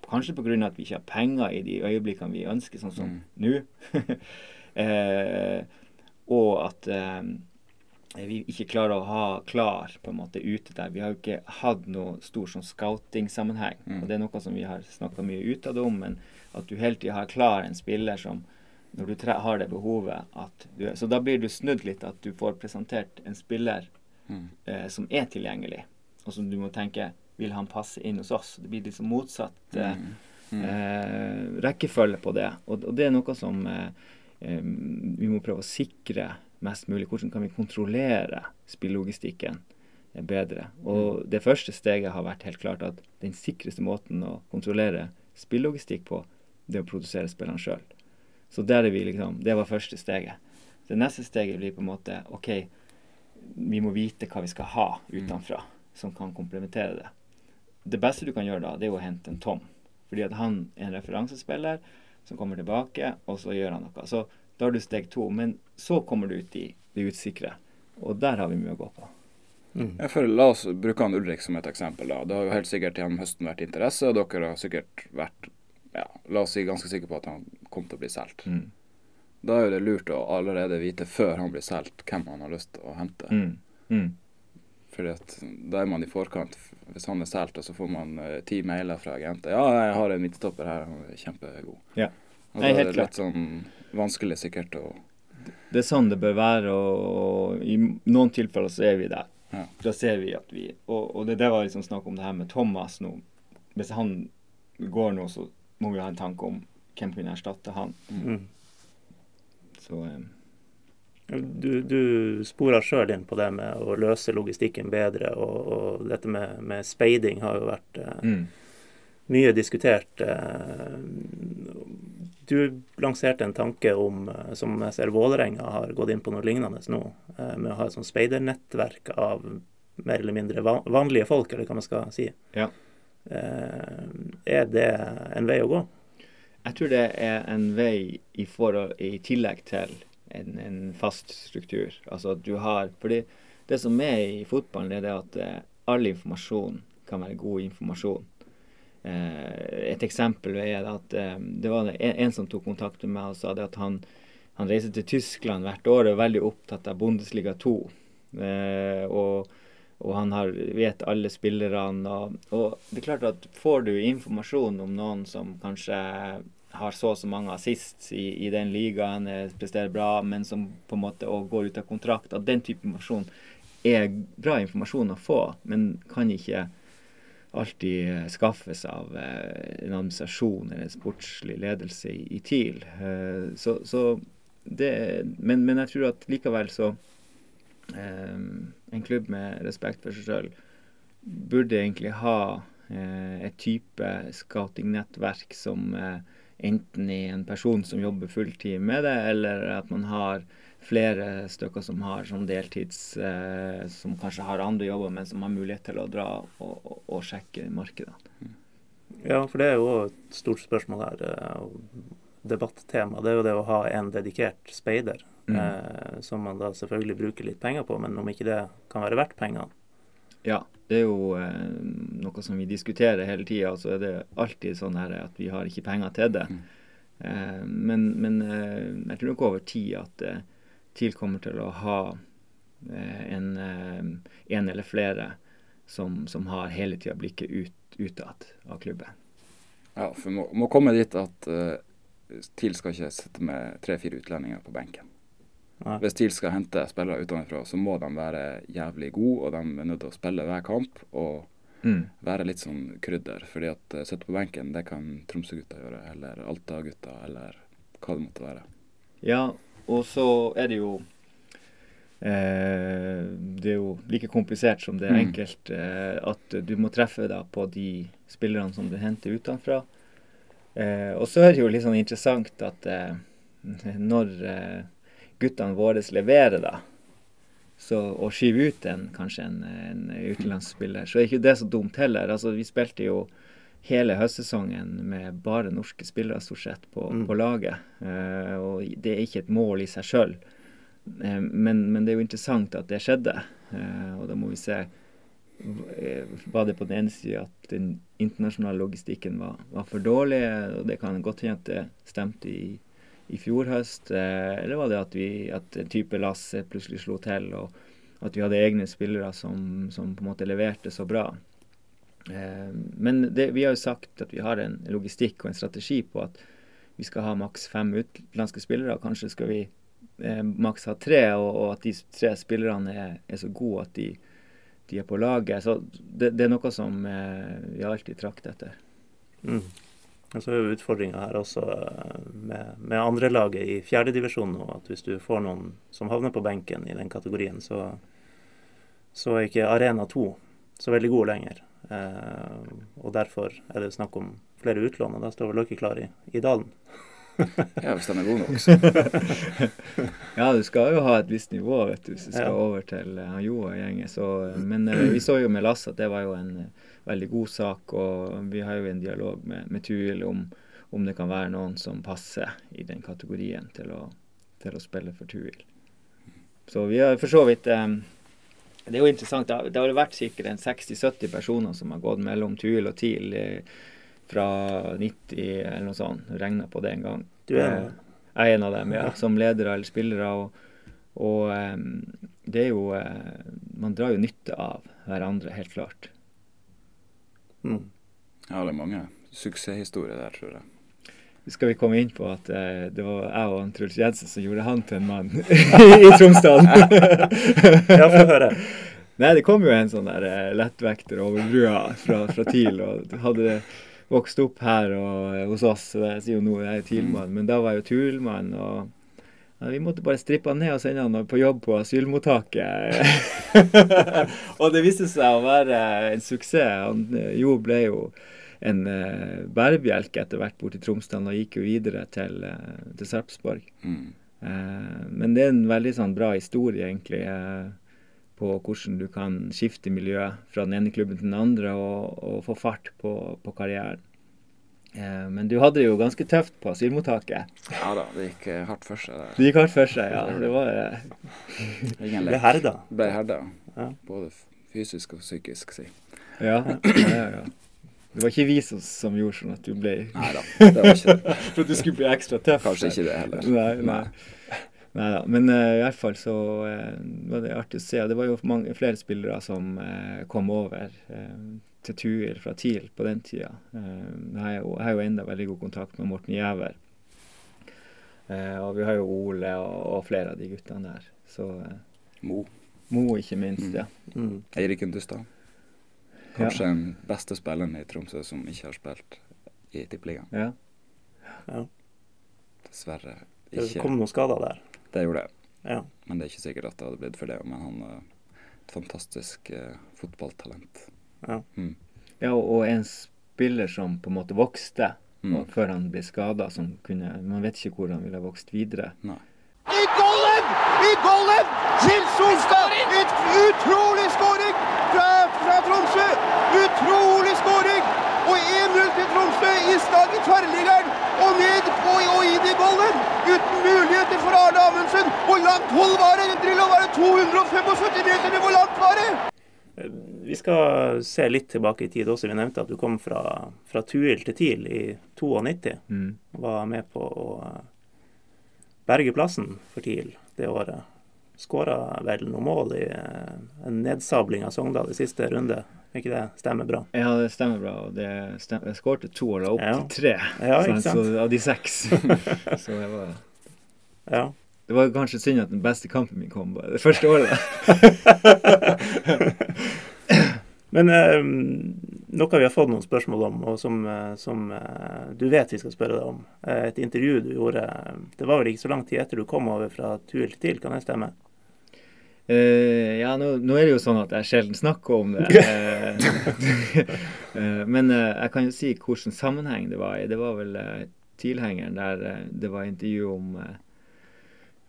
Kanskje pga. at vi ikke har penger i de øyeblikkene vi ønsker, sånn som mm. nå. eh, og at eh, vi ikke klarer å ha klar på en måte ute der. Vi har jo ikke hatt noe stor sånn scouting-sammenheng. Mm. og Det er noe som vi har snakka mye utad om, men at du hele tida har klar en spiller som når du har det behovet at du, Så da blir du snudd litt, at du får presentert en spiller mm. eh, som er tilgjengelig, og som du må tenke vil han passe inn hos oss? Det blir liksom motsatt eh, mm. mm. Eh, rekkefølge på det. Og, og, det er noe som eh, eh, vi må prøve å sikre mest mulig. Hvordan kan vi kontrollere spillelogistikken bedre? Og mm. det første steget har vært helt klart at den sikreste måten å kontrollere spillelogistikk på, det er å produsere spillene sjøl. Så der er vi liksom, det var første steget. Det neste steget blir på en måte OK, vi må vite hva vi skal ha utenfra som kan komplementere det. Det beste du kan gjøre da, det er å hente en Tom. Fordi at han er en referansespiller som kommer tilbake, og så gjør han noe. Så da har du steg to. Men så kommer du ut i det usikre, og der har vi mye å gå på. Mm. Jeg føler, La oss bruke han Ulrik som et eksempel. da. Det har jo helt sikkert gjennom høsten vært interesse, og dere har sikkert vært ja, la oss si ganske sikre på at han kommer til å bli solgt. Mm. Da er jo det lurt å allerede vite før han blir solgt, hvem han har lyst til å hente. Mm. Mm. Fordi at Da er man i forkant. Hvis han er solgt, så får man uh, ti mailer fra agenter. 'Ja, jeg har en midtstopper her, han er kjempegod'. Ja. Og da er det litt sånn vanskelig sikkert å Det er sånn det bør være, og, i noen tilfeller så er vi der. Ja. Da ser vi at vi Og, og det, det var liksom snakk om det her med Thomas nå. Hvis han går nå, så må vi ha en tanke om hvem kunne erstatte han. Mm. Så um, du, du sporer sjøl inn på det med å løse logistikken bedre, og, og dette med, med, speiding har jo vært uh, mm. mye diskutert. Uh, du lanserte en tanke om, eh, som jeg ser Vålerenga har gått inn på noe lignende nå, eh, med å ha et sånt speidernettverk av mer eller mindre vanlige folk, eller hva man skal si. Ja. Eh, er det en vei å gå? Jeg tror det er en vei i, forhold, i tillegg til en, en, fast struktur. Altså at du har fordi det som er i fotballen, er det at all informasjon kan være god informasjon. Eh, et eksempel er at eh, det var en som tok kontakt med meg og sa at han, han reiser til Tyskland hvert år og er veldig opptatt av Bundesliga 2. Eh, og, og han har, vet alle spillerne. Og, og, det er klart at får du informasjon om noen som kanskje har så og så mange assist i, i, den ligaen, presterer bra, men som på en måte går ut av kontrakt, at den type informasjon er bra informasjon å få, men kan ikke alltid skaffes av eh, en administrasjon eller en sportslig ledelse i, i TIL. Eh, så, så det, men, men jeg tror at likevel så Ehm, en klubb med respekt for seg sjøl burde egentlig ha eh, et type scouting-nettverk som eh, enten er en person som jobber fulltid med det, eller at man har flere stykker som har som deltids eh, Som kanskje har andre jobber, men som har mulighet til å dra og, og, og sjekke markedene. Ja, for det er jo et stort spørsmål her. Debattema. Det er jo det å ha en dedikert speider Mm. Eh, som man da selvfølgelig bruker litt penger på, men om ikke det kan være verdt pengene? Ja, det er jo eh, noe som vi diskuterer hele tida. Så er det alltid sånn her at vi har ikke penger til det. Mm. Eh, men, men eh, jeg tror nok over tid at det TIL kommer til å ha eh, en, en eller flere som, som har hele tida blikket ut, utad av klubben. Ja, for må, må komme dit at TIL skal ikke sitte med tre-fire utlendinger på benken. Nei. Hvis TIL skal hente spillere utenfra, så må de være jævlig gode, og de er nødt til å spille hver kamp og mm. være litt sånn krydder. fordi at uh, sitte på benken, det kan Tromsø-gutta gjøre, eller Alta-gutta, eller hva det måtte være. Ja, og så er det jo eh, Det er jo like komplisert som det er mm. enkelt eh, at du må treffe deg på de spillerne som du henter utenfra. Eh, og så er det jo litt sånn interessant at eh, når eh, guttene våre leverer, da, så, og skyver ut en, kanskje en, en utenlandsspiller, så er ikke det så dumt heller. Altså, vi spilte jo hele høstsesongen med bare norske spillere stort sett på, mm. på laget. Uh, og det er ikke et mål i seg sjøl, eh, men, men, det er jo interessant at det skjedde. Uh, og da må vi se var det på den ene sida at den internasjonale logistikken var, var, for dårlig, og det kan godt hende at det stemte i i fjor høst? Eh, eller var det at, vi, at en type Lasse plutselig slo til, og at vi hadde egne spillere som, som på en måte leverte så bra? Eh, men det, vi har jo sagt at vi har en logistikk og en strategi på at vi skal ha maks fem utenlandske spillere. Kanskje skal vi eh, maks ha tre, og, og, at de tre spillerne er, er så gode at de, de, er på laget. Så det, det er noe som eh, vi alltid trakter etter. Mm. Og så er jo utfordringa her også eh, med, med andrelaget i fjerdedivisjon nå, at hvis du får noen som havner på benken i den kategorien, så, så er ikke Arena 2 så veldig god lenger. Eh, og derfor er det snakk om flere utlån, og da står vel dere klar i, i dalen. ja, hvis den er god nok, så. ja, du skal jo ha et visst nivå vet du, hvis du skal ja. over til uh, Jo og gjengen. Men uh, vi så jo med Lasse at det var jo en uh, veldig god sak. Og vi har jo en dialog med, med Tuil om, om, det kan være noen som passer i den kategorien til å, til å spille for Tuil. Så vi har for så vidt um, Det er jo interessant. Det har, det har vært sikkert 60-70 personer som har gått mellom Tuil og TIL eh, fra 90 eller noe sånt. Regna på det en gang. Du er en eh, Jeg er en av dem, ja. Som ledere eller spillere. Og, og um, det er jo uh, Man drar jo nytte av hverandre, helt klart. Mm. Ja, det er mange suksesshistorier der, tror jeg. Skal vi komme inn på at uh, det var jeg og Truls Jensen som gjorde han til en mann i Tromsdalen? ja, få høre. Nei, det kom jo en sånn der uh, lettvekter over brua fra, fra TIL og hadde vokst opp her og, eh, hos oss. Jeg sier jo nå jeg er TIL-mann, men da var jeg jo TUL-mann. og ja, vi måtte bare strippe han ned og sende han på jobb på asylmottaket. og det viste seg å være en suksess. Han, jo ble jo en uh, bærebjelke etter hvert borti Tromsdalen og gikk jo videre til, uh, til Sarpsborg. Mm. Uh, men det er en veldig sånn bra historie, egentlig, uh, på hvordan du kan skifte miljø fra den ene klubben til den andre og, og få fart på, på karrieren. Eh, men du hadde det jo ganske tøft på asylmottaket. Ja da, det gikk eh, hardt for seg der. Det gikk hardt for seg, ja. Det var eh, Ingen Ble herda. Ble herda. Ja. Både fysisk og psykisk, si. Ja, ja, ja. Det var ikke vi som, som gjorde sånn at du ble Nei da, det var ikke det. For at du skulle bli ekstra tøff? Kanskje ikke det heller. Nei, nei. Nei da. Men uh, i hvert fall så uh, var det artig å se. Det var jo mange, flere spillere som uh, kom over til Tuil fra TIL på den tida. jeg har jo, jo enda veldig god kontakt med Morten Giæver. og vi har jo Ole og, og, flere av de guttene der. Så Mo. Mo, ikke minst. Mm. ja. Mm. Eirik Undestad. Kanskje ja. den beste spilleren i Tromsø som ikke har spilt i Tippeligaen. Ja. ja. Dessverre ikke. Det kom noen skader der. Det gjorde jeg. Ja. Men det er ikke sikkert at det hadde blitt for det. Men han er et fantastisk eh, fotballtalent. Ja. Mm. ja, og en spiller som på en måte vokste mm. før han ble skada, som kunne Man vet ikke hvor han ville vokst videre. Nei. I golden! I golden! Til Solstad! Et utrolig skåring fra, fra Tromsø! Utrolig skåring! Og 1-0 til Tromsø i slag i tverrliggeren. Og ned på, og inn i golden. Uten muligheter for Arne Amundsen. Hvor langt hold var det? Drillo, var det 275 meter? Hvor langt var det? Vi skal se litt tilbake i tid også. Vi nevnte at du kom fra, fra Tuil til TIL i 92. Mm. Var med på å berge plassen for TIL det året. Skåra vel noen mål i eh, en nedsabling av Sogndal i siste runde ikke det stemmer bra? Ja, det stemmer bra. og det stemmer. Jeg skårte to og la opp ja. til tre ja, ikke sant? Så, av de seks. så jeg var ja. Det var kanskje synd at den beste kampen min kom bare det første året. Men eh, noe vi har fått noen spørsmål om, og som, eh, som eh, du vet vi skal spørre deg om. Eh, et intervju du gjorde Det var vel ikke så lang tid etter du kom over fra TUL TIL, kan det stemme? Uh, ja, nå, nå, er det jo sånn at jeg sjelden snakker om det. uh, men uh, jeg kan jo si hvilken sammenheng det var i. Det var vel tilhengeren der det var intervju om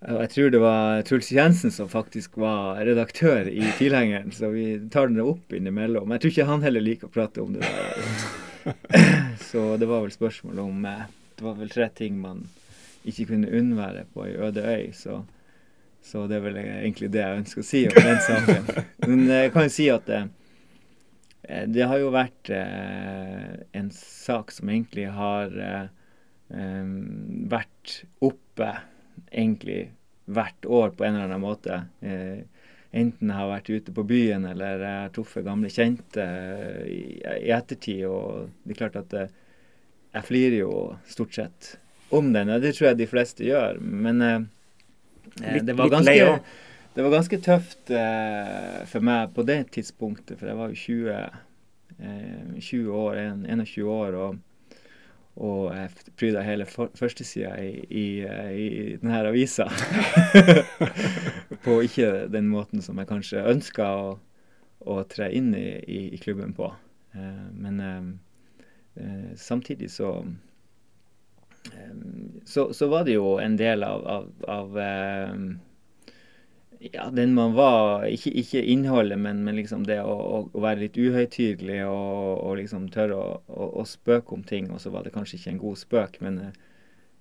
Jeg tror det var Truls Jensen som faktisk var redaktør i tilhengeren, så vi tar den opp innimellom. Jeg tror ikke han heller liker å prate om det. så det var vel spørsmål om Det var vel tre ting man ikke kunne unnvære på ei øde øy. så så det er vel egentlig det jeg ønsker å si om den saken. Men jeg kan jo si at det, eh, det har jo vært eh, en sak som egentlig har eh, vært oppe egentlig hvert år på en eller annen måte. enten har vært ute på byen eller jeg har truffet gamle kjente i, ettertid. Og det er klart at jeg flirer jo stort sett om den, og det tror jeg de fleste gjør. Men Eh, det, var ganske, det var ganske tøft eh, for meg på det tidspunktet, for jeg var jo 20, eh, 20 år, 21 år, og, og jeg pryda hele førstesida i, i, i denne avisa. på ikke den måten som jeg kanskje ønska å, å tre inn i, i, i klubben på. Eh, men eh, eh, samtidig så så, så, var det jo en del av, av, av ja, den man var Ikke, ikke innholdet, men, men liksom det å, å, være litt uhøytidelig og, og, liksom tørre å, å, å, spøke om ting. Og så var det kanskje ikke en god spøk, men,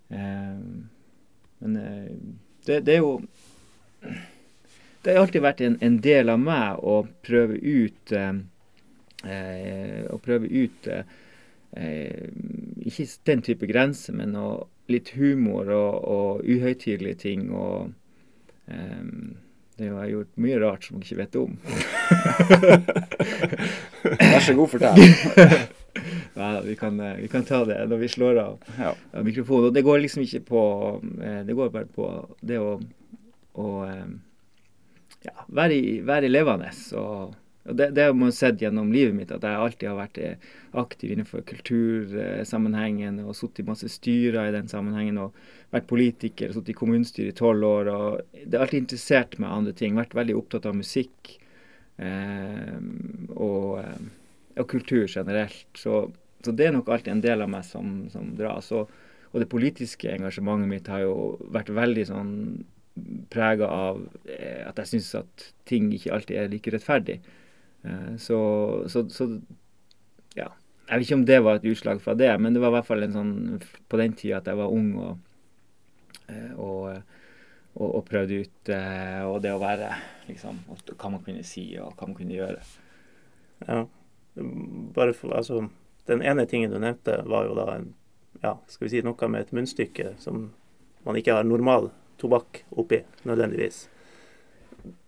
eh, men det, det, er jo Det har alltid vært en, en, del av meg å prøve ut eh Å prøve ut eh, eh, Ikke den type grenser, men å, litt humor og, og uhøytidelige ting. og um, det har jeg gjort mye rart som jeg ikke vet om. Vær så god, fortell. ja, vi kan, eh, vi kan, ta det når vi slår av ja. mikrofonen. Og det går liksom ikke på eh, Det går bare på det å, å ja, være, være levende. og det, det har man sett gjennom livet mitt, at jeg alltid har vært eh, aktiv innenfor kultursammenhengen og sittet i masse styrer i den sammenhengen. og Vært politiker, sittet i kommunestyret i tolv år. og Det har alltid interessert meg andre ting. Vært veldig opptatt av musikk eh, og, eh, og, kultur generelt. Så, så, det er nok alltid en del av meg som, som dras. Og, og det politiske engasjementet mitt har jo vært veldig sånn prega av eh, at jeg syns at ting ikke alltid er like rettferdig. Eh, så, så, så, ja. Jeg vet ikke om det var et utslag fra det, men det var i hvert fall en sånn på den tida at jeg var ung og, eh, og, og, og prøvde ut eh, og det å være liksom Hva man kunne si og hva man kunne gjøre. Ja. Bare for, altså, den ene tingen du nevnte, var jo da en, ja, skal vi si noe med et munnstykke som man ikke har normal tobakk oppi, nødvendigvis.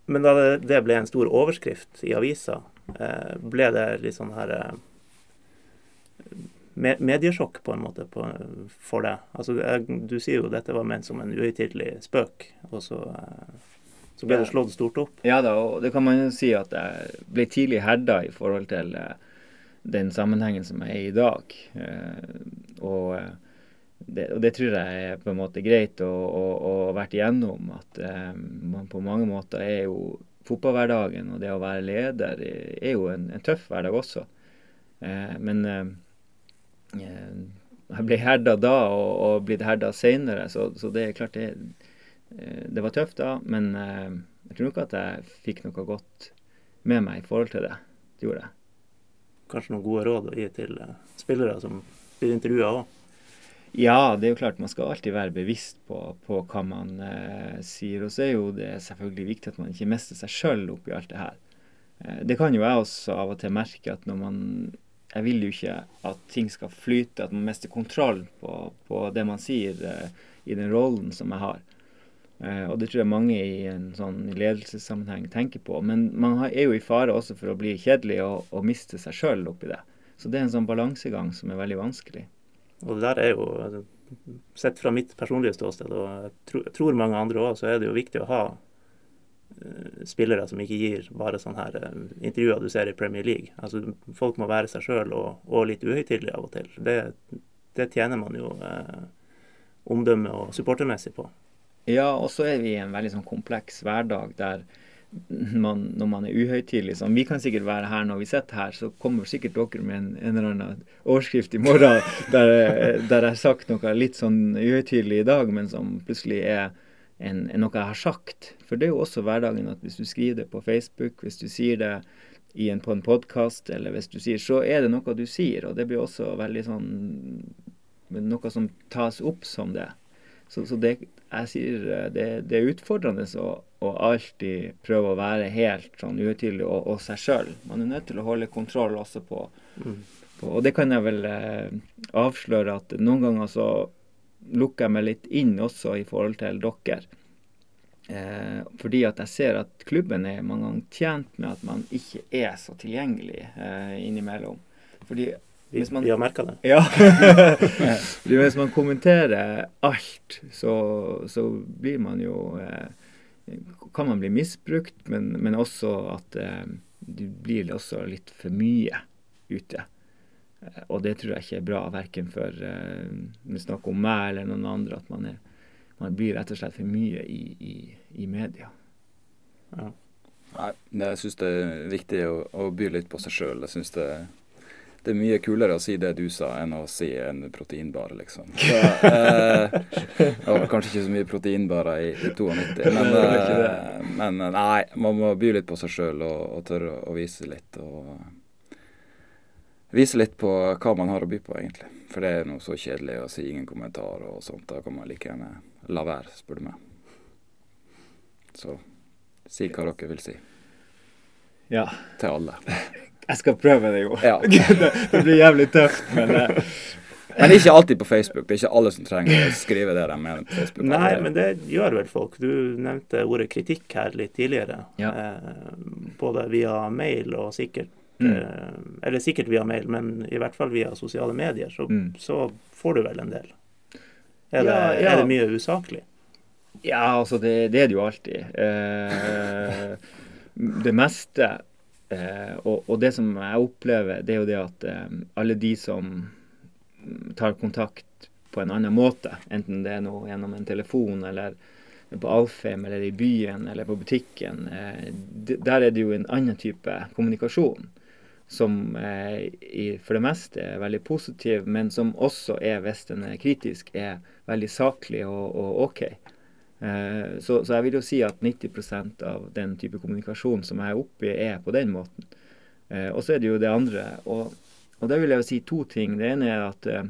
Men da det, det ble en stor overskrift i avisa, eh, ble det litt sånn her eh, mediesjokk på en måte på, for deg. Altså, jeg, du sier jo dette var ment som en uhøytidelig spøk, og så, eh, så ble det slått stort opp. Ja da, og det kan man jo si at jeg ble tidlig herda i forhold til eh, den sammenhengen som er i dag. Og, det, og det tror jeg er på en måte greit å, ha vært igjennom. At eh, man på mange måter er jo fotballhverdagen og det å være leder er jo en, en tøff hverdag også. Eh, men eh, eh, jeg ble herda da og, og blitt herda seinere, så, så det er klart det, eh, det var tøft da. Men eh, jeg tror nok at jeg fikk noe godt med meg i forhold til det. Det gjorde jeg. Kanskje noen gode råd å gi til spillere som blir intervjua òg. Ja, det er jo klart man skal alltid være bevisst på, på hva man eh, sier. Og så er jo det selvfølgelig viktig at man ikke mister seg sjøl oppi alt det her. Eh, det kan jo jeg også av og til merke at når man Jeg vil jo ikke at ting skal flyte, at man mister kontroll på, på det man sier eh, i den rollen som jeg har. Eh, og det tror jeg mange i en sånn ledelsessammenheng tenker på. Men man har, er jo i fare også for å bli kjedelig og, og miste seg sjøl oppi det. Så det er en sånn balansegang som er veldig vanskelig. Og det der er jo, altså, sett fra mitt personlige ståsted, og jeg tror, mange andre òg, så er det jo viktig å ha eh, spillere som ikke gir bare sånne her eh, intervjuer du ser i Premier League. Altså, folk må være seg sjøl og, og litt uhøytidelige av og til. Det, det tjener man jo eh, omdømme og supportermessig på. Ja, og så er vi i en veldig sånn kompleks hverdag der man, når man er uhøytidelig sånn, Vi kan sikkert være her når vi sitter her, så kommer sikkert dere med en, en eller annen overskrift i morgen der, der jeg har sagt noe litt sånn uhøytidelig i dag, men som plutselig er en, en, noe jeg har sagt. For det er jo også hverdagen at hvis du skriver det på Facebook, hvis du sier det en, på en podkast, eller hvis du sier Så er det noe du sier, og det blir også veldig sånn Noe som tas opp som det. Så, så det, jeg sier eh, det, det er utfordrende å, å, alltid prøve å være helt sånn uhøytidelig og, og, seg sjøl. Man er nødt til å holde kontroll også på, Mm. på Og det kan jeg vel eh, avsløre at noen ganger så lukker jeg meg litt inn også i forhold til dere. Eh, fordi at jeg ser at klubben er mange ganger tjent med at man ikke er så tilgjengelig eh, innimellom. Fordi Vi, Hvis man- vi har merka det. ja. Hvis man kommenterer alt, så, så blir man jo eh, Kan man bli misbrukt, men, men også at eh, det blir også litt for mye ute. Eh, og det tror jeg ikke er bra, verken for eh, vi snakker om meg eller noen andre, at man, er, man blir rett og slett for mye i, i, i media. Ja. Nei, jeg syns det er viktig å, å by litt på seg sjøl. Jeg syns det, det er mye kulere å si det du sa, enn å si en proteinbar, liksom. Så, eh, det var kanskje ikke så mye proteinbarer i, i 92, men, Det var ikke eh, men eh, nei, man må by litt på seg sjøl og, og tørre å vise litt. Og vise litt på hva man har å by på, egentlig. For det er noe så kjedelig å si ingen kommentar og sånt. Da kan man like gjerne la være, spør du meg. Så si hva dere vil si. Ja. Til alle. Jeg skal prøve det, jo. Ja. det, det blir jævlig tøft, men eh, Men ikke alltid på Facebook. Det er ikke alle som trenger å skrive det de mener på Facebook. Nei, men det gjør vel folk. Du nevnte ordet kritikk her litt tidligere. Ja. Eh, både via mail og sikkert Mm. eh, Eller sikkert via mail, men i hvert fall via sosiale medier, så, Mm. så får du vel en del. Er det, Ja, ja. er det mye usaklig? Ja, altså det, det er det jo alltid. Eh, det meste eh, og, og det som jeg opplever, det er jo det at eh, alle de som tar kontakt på en annen måte, enten det er noe gjennom en telefon eller på Alfheim eller i byen eller på butikken, eh, der er det jo en annen type kommunikasjon. Som eh, i, for det meste er veldig positiv, men som også er, hvis den er kritisk, er veldig saklig og, og OK. Eh, så, så jeg vil jo si at 90% av den type kommunikasjon som jeg er oppe i, er på den måten. Eh, og så er det jo det andre. Og, og der vil jeg jo si to ting. Det ene er at eh,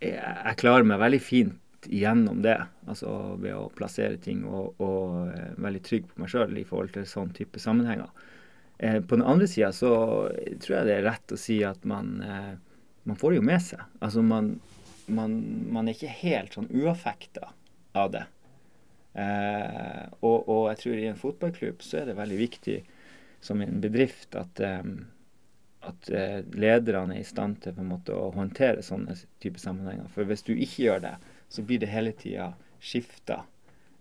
jeg, jeg klarer meg veldig fint gjennom det. Altså ved å plassere ting og, og eh, veldig trygg på meg sjøl i forhold til sånn type sammenhenger. Eh, på den andre sida så tror jeg det er rett å si at man, eh, man får det jo med seg. Altså man man, man er ikke helt sånn uaffekta av det. Eh, og, og, jeg tror i en fotballklubb så er det veldig viktig som en bedrift at, eh, at eh, lederne er i stand til på en måte å håndtere sånne typer sammenhenger. For hvis du ikke gjør det, så blir det hele tida skifta.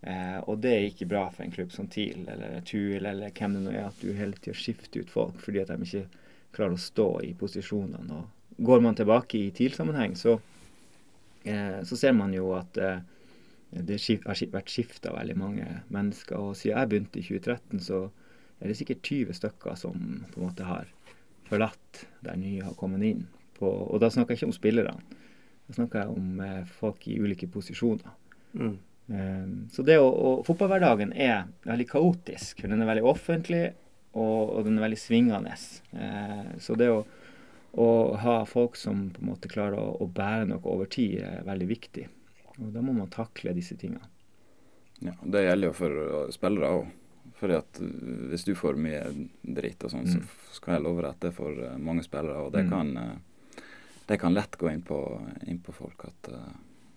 Eh, og det er ikke bra for en klubb som TIL eller TUIL eller hvem det nå er, at du hele tida skifter ut folk fordi at de ikke klarer å stå i posisjonene. Og går man tilbake i TIL-sammenheng, så, så ser man jo at eh, det har vært skifta veldig mange mennesker. Og siden jeg begynte i 2013, så er det sikkert 20 stykker som på en måte har forlatt der nye har kommet inn. På, og da snakker jeg ikke om spillerne. Da snakker jeg om eh, folk i ulike posisjoner. Mm. Så det å, og Fotballhverdagen er veldig kaotisk. Den er veldig offentlig, og, og den er veldig svingende. Så det å, å, ha folk som på en måte klarer å, å bære noe over tid, er veldig viktig. Og da må man takle disse tingene. Ja, Det gjelder jo for spillere òg. Fordi at uh, hvis du får mye dritt og sånn, mm. så skal jeg love deg at det er for mange spillere. Og det, mm. kan, uh, det kan lett gå inn på, inn på folk at uh,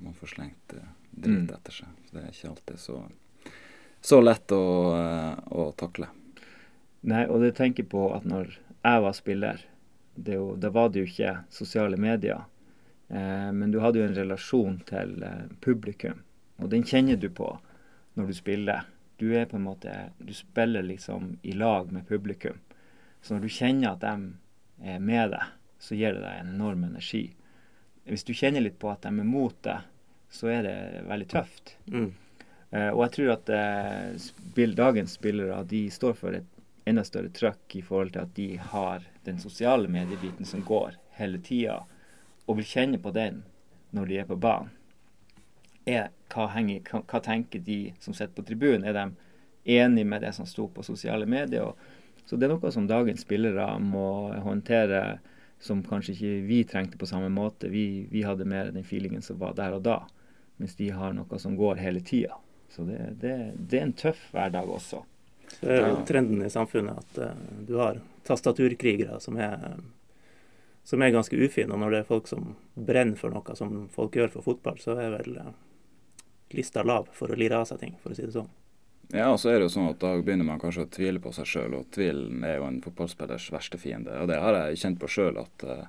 man får slengt dritt mm. etter seg. Så det er ikke alltid så, så lett å, å, takle. Nei, og det tenker på at når jeg var spiller, jo, da var det jo ikke sosiale medier. Eh, men du hadde jo en relasjon til eh, publikum, og den kjenner du på når du spiller. Du er på en måte, du spiller liksom i lag med publikum. Så når du kjenner at de er med deg, så gir det deg en enorm energi. Hvis du kjenner litt på at de er mot deg, så er det veldig tøft. Mm. Eh, og jeg tror at eh, spill, dagens spillere de står for et enda større trøkk i forhold til at de har den sosiale mediebiten som går hele tida og vil kjenne på den når de er på banen, er hva, henger, hva, tenker de som sitter på tribunen? Er de enig med det som sto på sosiale medier? Og, så det er noe som dagens spillere må håndtere som kanskje ikke vi trengte på samme måte. Vi, vi hadde mer den feelingen som var der og da, mens de har noe som går hele tida. Så det, det, det, er en tøff hverdag også. Så det er jo trenden i samfunnet at uh, du har tastaturkrigere som er som er ganske ufine. Og når det er folk som brenner for noe som folk gjør for fotball, så er vel eh, lista lav for å lire av seg ting, for å si det sånn. Ja, og så er det jo sånn at da begynner man kanskje å tvile på seg sjøl, og tvilen er jo en fotballspillers verste fiende. Og det har jeg kjent på sjøl, at uh,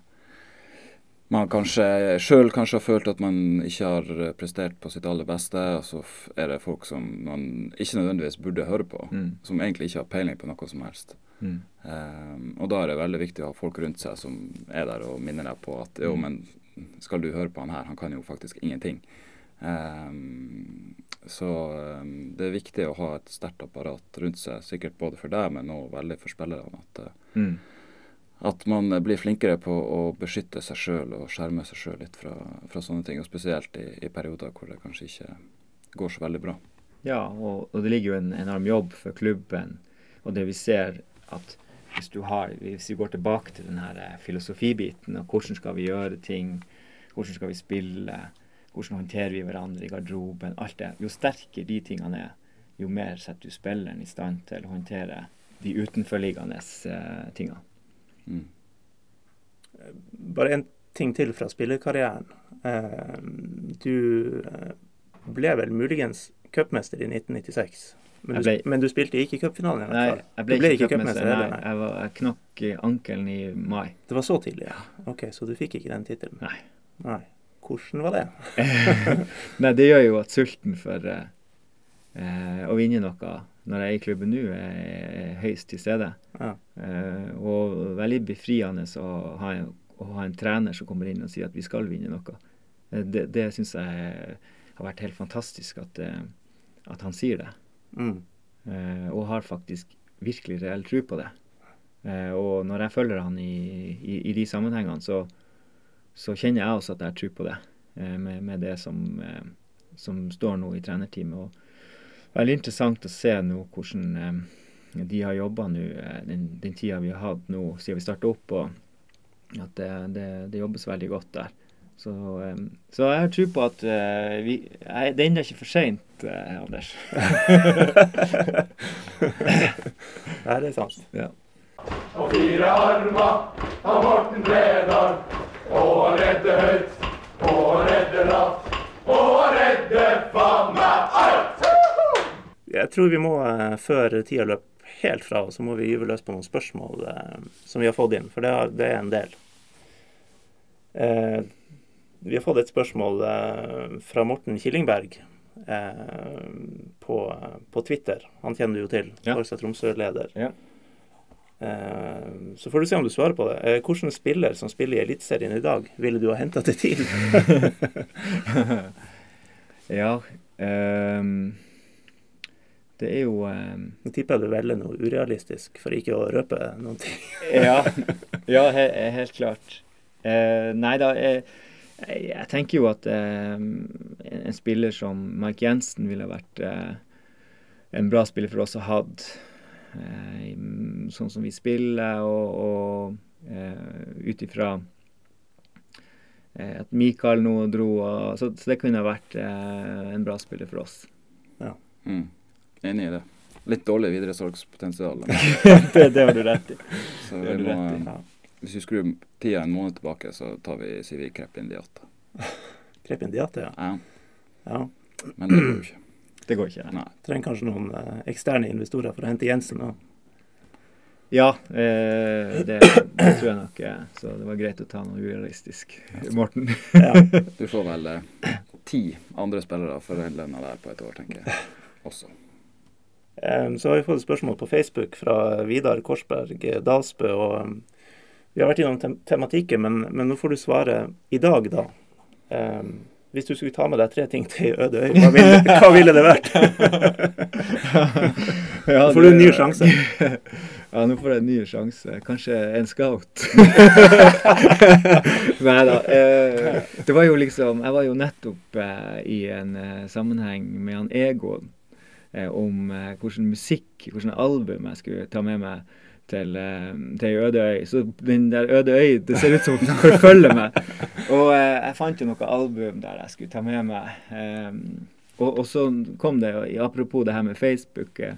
man kanskje sjøl kanskje har følt at man ikke har prestert på sitt aller beste, og så er det folk som man ikke nødvendigvis burde høre på, mm. som egentlig ikke har peiling på noe som helst. Mm. Um, og da er det veldig viktig å ha folk rundt seg som er der og minner deg på at jo, mm. men skal du høre på han her, han kan jo faktisk ingenting. Um, så um, det er viktig å ha et sterkt apparat rundt seg, sikkert både for deg, men også veldig for spillerne. At, uh, mm. At man blir flinkere på å beskytte seg sjøl og skjerme seg sjøl litt fra, fra, sånne ting. Og spesielt i, i, perioder hvor det kanskje ikke går så veldig bra. Ja, og, og det ligger jo en enorm jobb for klubben. Og det vi ser at hvis, har, hvis vi går tilbake til den her eh, filosofibiten og hvordan skal vi gjøre ting, hvordan skal vi spille, hvordan håndterer vi hverandre i garderoben, alt det, jo sterkere de tingene er, jo mer setter du spilleren i stand til å håndtere de utenforliggende uh, tingene. Mm. Bare en ting til fra spillerkarrieren. Uh, du ble vel muligens cupmester i 1996? Men du, ble, men du spilte ikke cupfinalen? Nei, jeg ble, ble ikke cupmester. Nei, nei. Jeg, var, jeg knakk ankelen i mai. Det var så tidlig, ja. Ok, Så du fikk ikke den tittelen? Nei. nei. Hvordan var det? nei, det gjør jo at sulten for uh, uh, å vinne noe når jeg er i klubben nå, er høyst til stede. Ja. Uh, og veldig befriende å ha, en, å ha, en, trener som kommer inn og sier at vi skal vinne noe. det det syns jeg har vært helt fantastisk at, at han sier det. Mm. Eh, og har faktisk virkelig reell tro på det. Eh, og når jeg følger han i, i, i de sammenhengene, så, så, kjenner jeg også at jeg har tro på det, eh, med, med, det som, eh, som, står nå i trenerteamet. Og veldig interessant å se nå hvordan eh, de har jobba nå eh, den, den tida vi har hatt nå siden vi starta opp, og at det, det, det jobbes veldig godt der. Så, um, så, jeg har tro på at uh, vi, jeg, det er ennå ikke for seint, eh, Anders. Nei, det er sant. Ja. Og fire armer av Morten Bredal, og redde høyt, og han redder Jeg tror vi må, eh, før tida løp helt fra så må vi gyve løs på noen spørsmål eh, som vi har fått inn, for det, har, det er en del. Eh, vi har fått et spørsmål eh, fra Morten Killingberg eh, på, på Twitter. Han kjenner du jo til, Ja. Også Tromsø-leder. Ja. Eh, så får du se om du svarer på det. Hvilken spiller som spiller i Eliteserien i dag, ville du ha henta til TIL? Ja. ehm, det er jo ehm, Nå tipper jeg du velger noe urealistisk for ikke å røpe noen ting. Ja, ja he, helt klart. Eh, nei da, jeg, jeg, jeg tenker jo at eh, en, spiller som Mike Jensen ville vært eh, en bra spiller for oss å ha. Eh, sånn som vi spiller, og, og eh, ut ifra eh, at Mikael nå dro, og, så, så det kunne ha vært eh, en bra spiller for oss. Ja. Mm. Enig i det. Litt dårlig videresalgspotensial. det, det har du rett i. Så vi må, rett i. Ja. hvis vi skrur tida en måned tilbake, så tar vi Sivi Krepin Diata. Krepin Diate, ja. Ja, ja. men det går jo ikke. Det går ikke. Nei. Trenger kanskje noen eh, eksterne investorer for å hente Jensen òg. Ja, eh, det, det tror jeg nok. eh, Så det var greit å ta noe urealistisk. Morten. Ja. Du får vel eh, ti andre spillere for den lønna der på et år, tenker jeg. Også. Eh, Så har vi fått et spørsmål på Facebook fra Vidar Korsberg Dalsbø. og eh, Vi har vært innom tem tematikken, men, men nå får du svare i dag, da. Eh, Hvis du skulle ta med deg tre ting til øde øy, hva ville, hva ville det vært? Ja, får du en ny sjanse. Ja, nå får jeg en ny sjanse. Kanskje en scout. Nei da. Eh, det var jo liksom Jeg var jo nettopp eh, i en eh, sammenheng med han Egon om eh, hvilken musikk, hvilken album jeg skulle ta med meg til, eh, til Øde øy. Så den der Øde øy, det ser ut som den forfølger meg. Og eh, jeg fant jo noe album der jeg skulle ta med meg. Eh, og, og så kom det, jo- apropos det her med Facebook, eh,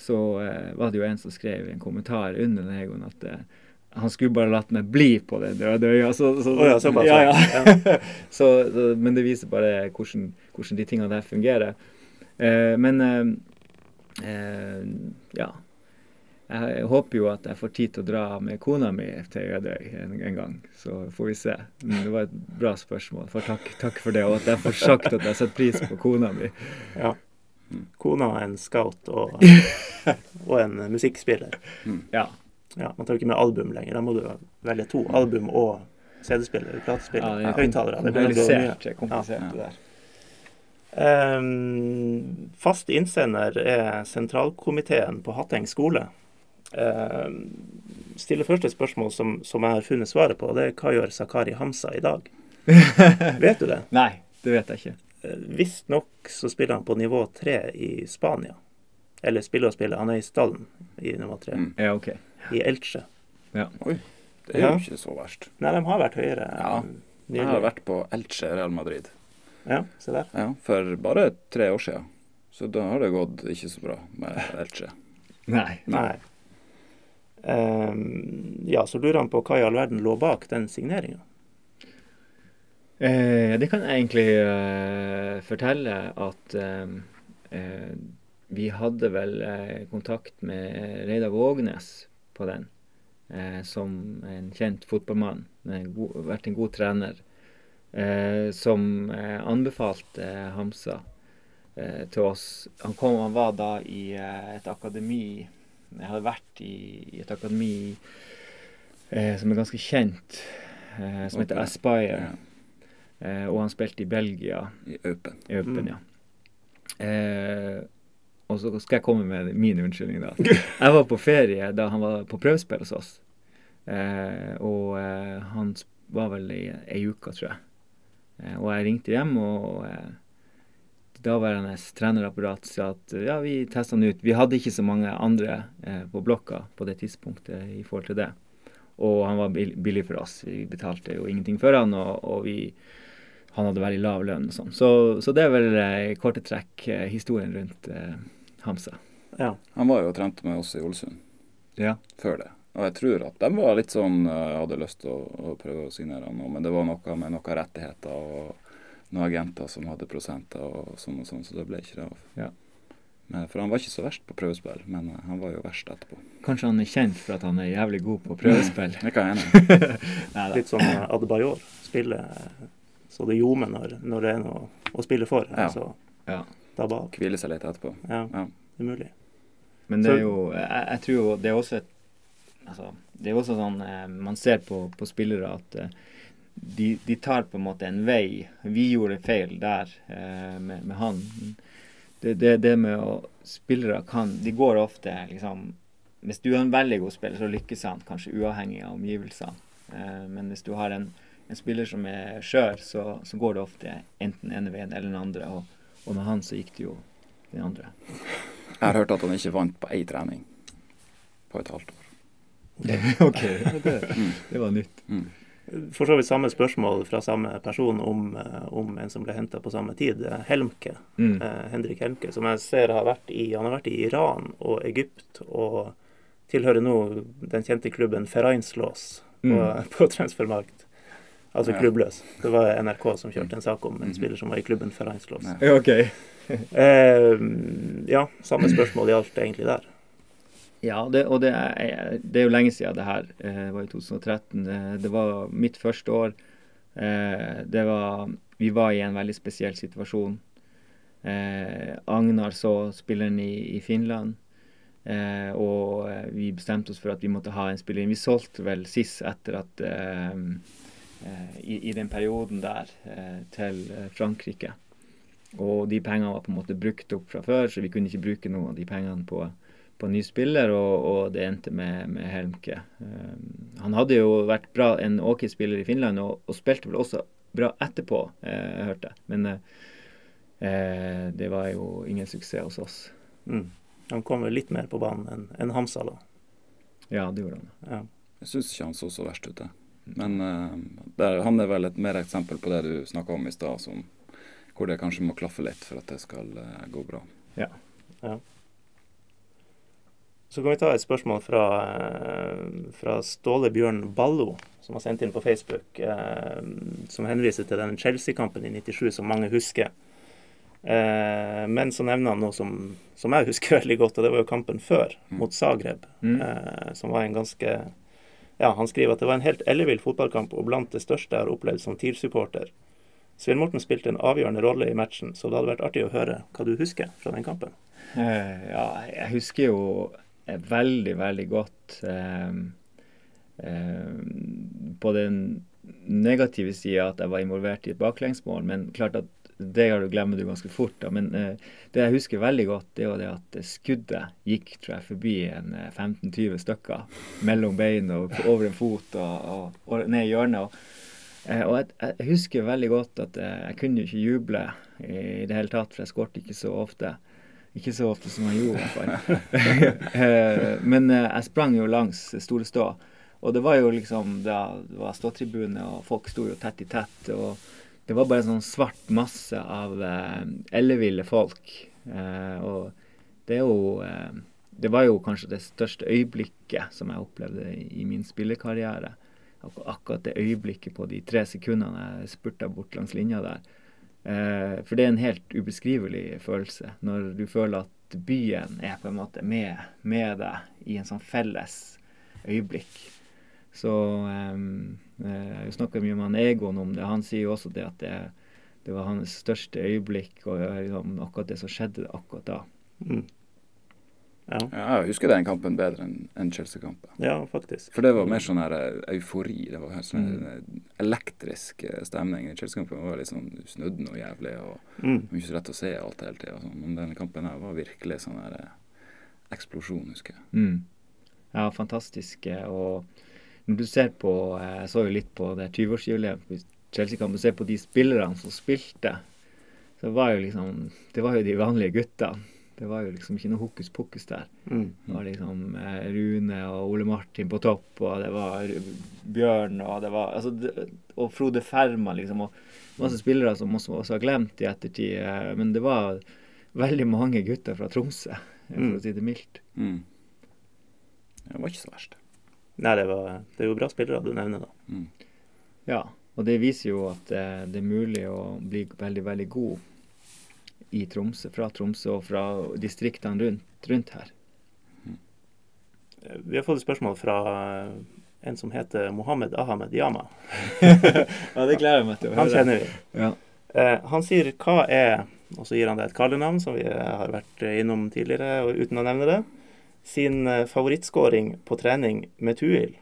så eh, var det jo en som skrev i en kommentar under den Egon at eh, han skulle bare latt meg bli på den døde øya. Så, så, oh, ja, så, ja, ja. så, men det viser bare hvordan, hvordan de tingene der fungerer. Eh, men eh, eh, ja. Jeg, håper jo at jeg får tid til å dra med kona mi til Ødøy en, en gang. Så får vi se. Det var et bra spørsmål. For takk, takk for det. Og at jeg får sagt at jeg setter pris på kona mi. Ja. Kona er en scout og, og en musikkspiller. Ja. Ja, Man tar jo ikke med album lenger. Da må du velge to. Album og CD-spiller, platespiller, Ja, det er høyttalere. Det mye. komplisert, komplisert Ja. det der. Ehm, fast innsender er sentralkomiteen på Hatteng skole. Um, stiller først et spørsmål som, som jeg har funnet svaret på. Det er hva gjør Zakari Hamza i dag? Vet du det? Nei, det vet jeg ikke. Eh, Visstnok så spiller han på nivå tre i Spania. Eller spiller og spiller. Han er i stallen i nivå tre. Mm. Ja, okay. I Elche. Oi, det er Ja. jo ikke så verst. Nei, de har vært høyere Ja. Jeg har vært på Elche Real Madrid Ja, se der. ja, for bare tre år siden. Så da har det gått ikke så bra med Elche. Nei. Nei. Um, ja, så lurer han på hva i all verden lå bak den signeringa. Eh, det kan jeg egentlig eh, fortelle at eh, eh, vi hadde vel eh, kontakt med Reidar Vågnes på den, eh, som en kjent fotballmann. En god, vært en god trener. Eh, som eh, anbefalte eh, Hamsa eh, til oss. Han, kom, han var da i eh, et akademi Jeg hadde vært i, i et akademi eh, som er ganske kjent, eh, som heter Ok. Aspire. Ja, Eh, og han spilte i Belgia, I Open i Eupen, Mm. ja. Eh, og så skal jeg komme med min unnskyldning, da. Jeg var på ferie da han var på prøvespill hos oss. Eh, og eh, han var vel i ei uke, tror jeg. Eh, og jeg ringte hjem, og eh, daværende trenerapparat sa at ja, vi testa han ut. Vi hadde ikke så mange andre eh, på blokka på det tidspunktet i forhold til det. Og han var billig for oss. Vi betalte jo ingenting for han, og, og vi han hadde veldig lav lønn og sånn. Så, så det er vel eh, i korte trekk eh, historien rundt eh, Hamsa. Ja. Han var jo og trente med oss i Ålesund Ja. før det. Og jeg tror at de var litt sånn eh, hadde lyst til å, å prøve å signere han nå, men det var noe med noen rettigheter og noen agenter som hadde prosenter og sånn og sånn, så det ble ikke det av. Ja. Men, for han var ikke så verst på prøvespill, men eh, han var jo verst etterpå. Kanskje han er kjent for at han er jævlig god på prøvespill. Det kan jeg enig Litt sånn eh, Adebayor. Spille eh, så det ljomer når, når det er noe å spille for. Ja. Så Ja. dabbe av. Hvile seg litt etterpå. Ja, Ja. det er mulig. Men det er jo Jeg, jeg tror jo det er også et Altså, det er også sånn eh, Man ser på, på spillere at eh, de, de tar på en måte en vei. Vi gjorde feil der eh, med, med han. Det, det, det med å Spillere kan De går ofte liksom Hvis du er en veldig god spiller, så lykkes han kanskje uavhengig av omgivelsene. Eh, men hvis du har en, en spiller som er skjør, så, så går det ofte enten ene veien eller den andre. Og, og med han så gikk det jo den andre. Jeg har hørt at han ikke vant på én trening på et halvt år. ok, det, det var nytt. Mm. For så vidt samme spørsmål fra samme person om, eh, om en som ble henta på samme tid. eh, Helmke. Mm. Eh, Henrik Helmke, som jeg ser har vært i Han har vært i Iran og Egypt og tilhører nå den kjente klubben Ferainslos på, Mm. på Transfermarkt. Altså Ja. klubbløs. Det var NRK som kjørte en sak om en spiller som var i klubben Ferainslos. Ja. Okay. Eh, ja, samme spørsmål gjaldt egentlig der. Ja, det, og det er, det er jo lenge siden det her. Eh, Det var i 2013. Det, det var mitt første år. Eh, Det var Vi var i en veldig spesiell situasjon. Eh, Agnar så spilleren i, i Finland. Eh, og eh, vi bestemte oss for at vi måtte ha en spiller inn. Vi solgte vel SIS etter at eh, eh, i, I den perioden der eh, til eh, Frankrike. Og de pengene var på en måte brukt opp fra før, så vi kunne ikke bruke noen av de pengene på, på en ny spiller, og, og det endte med, med Helmke. Um, han hadde jo vært bra, en ok spiller i Finland, og, og spilte vel også bra etterpå, eh, jeg hørte. Men eh, eh, det var jo ingen suksess hos oss. Mm. Han kom vel litt mer på banen enn en Hamsa, da. Ja, det gjorde han. Ja. Jeg syns ikke han så så verst ut, det. Men uh, der, han er vel et mer eksempel på det du snakka om i stad, hvor det kanskje må klaffe litt for at det skal uh, gå bra. Ja. Ja. Så kan vi ta et spørsmål fra, eh, fra Ståle Bjørn Ballo, som har sendt inn på Facebook, eh, som henviser til den Chelsea-kampen i 97 som mange husker. Eh, men så nevner han noe som, som jeg husker veldig godt, og det var jo kampen før, mot Zagreb. Mm. Eh, som var en ganske Ja, han skriver at det var en helt ellevill fotballkamp og blant det største jeg har opplevd som TIL-supporter. Svein Morten spilte en avgjørende rolle i matchen, så det hadde vært artig å høre hva du husker fra den kampen. Ja, jeg husker jo veldig, veldig godt eh, eh, på den negative sida at jeg var involvert i et baklengsmål, men klart at det glemmer du ganske fort. Da. Men eh, det jeg husker veldig godt, det jo det at skuddet gikk tror jeg, forbi en eh, 15-20 stykker mellom beina og over en fot og, og, og ned i hjørnet. Og, eh, og jeg, jeg husker veldig godt at jeg, jeg kunne jo ikke juble i det hele tatt, for jeg skåret ikke så ofte. Ikke så ofte som jeg gjorde, i Men eh, jeg sprang jo langs Storestå. Og det var jo liksom det var ståtribune, og folk sto jo tett i tett. Og det var bare en sånn svart masse av eh, elleville folk. Eh, og det er jo eh, Det var jo kanskje det største øyeblikket som jeg opplevde i, min spillekarriere. Ak akkurat det øyeblikket på de tre sekundene jeg spurta bort langs linja der. Eh, for det er en helt ubeskrivelig følelse når du føler at byen er på en måte med, med deg i en sånn felles øyeblikk. Så um, Jeg snakker mye med Egon om det. Han sier jo også det at det, det var hans største øyeblikk, og liksom, akkurat det som skjedde akkurat da. Mm. Ja. Ja, jeg husker den kampen bedre enn Chelsea-kampen. ja, faktisk. For det var mer sånn her eh, eufori. Det var sånn Mm. elektrisk eh, stemning. I Chelsea-kampen var litt sånn du snudde noe jævlig, og Mm. ikke så lett å se alt hele tida. Sånn. Men denne kampen her var virkelig sånn her eksplosjon, husker jeg. Mm. Ja, fantastisk. Og når du ser på Jeg så jo litt på det 20-årsjubileet på Chelsea-kampen. Du ser på de spillerne som spilte, så var jo liksom Det var jo de vanlige gutta. Det var jo liksom ikke noe hokus pokus der. Mm. Det var liksom eh, Rune og Ole Martin på topp, og det var Bjørn og det var altså, det, Og Frode Ferma, liksom. Og masse spillere som også, også har glemt i ettertid. eh, Men det var veldig mange gutter fra Tromsø, eh, for Mm. å si det mildt. Mm. Det var ikke så verst. Nei, det, var, det er jo bra spillere du nevner, da. Mm. Ja. Og det viser jo at det, det er mulig å bli veldig, veldig god i Tromsø, fra Tromsø og fra distriktene rundt, rundt her. Vi har fått et spørsmål fra eh, en som heter Mohammed Ahmed Yama. ja, det gleder jeg meg til å høre. Han kjenner vi. Ja. Eh, han sier hva er Og så gir han deg et kallenavn, som vi har vært innom tidligere, og uten å nevne det. Sin eh, favorittskåring på trening med Tuil.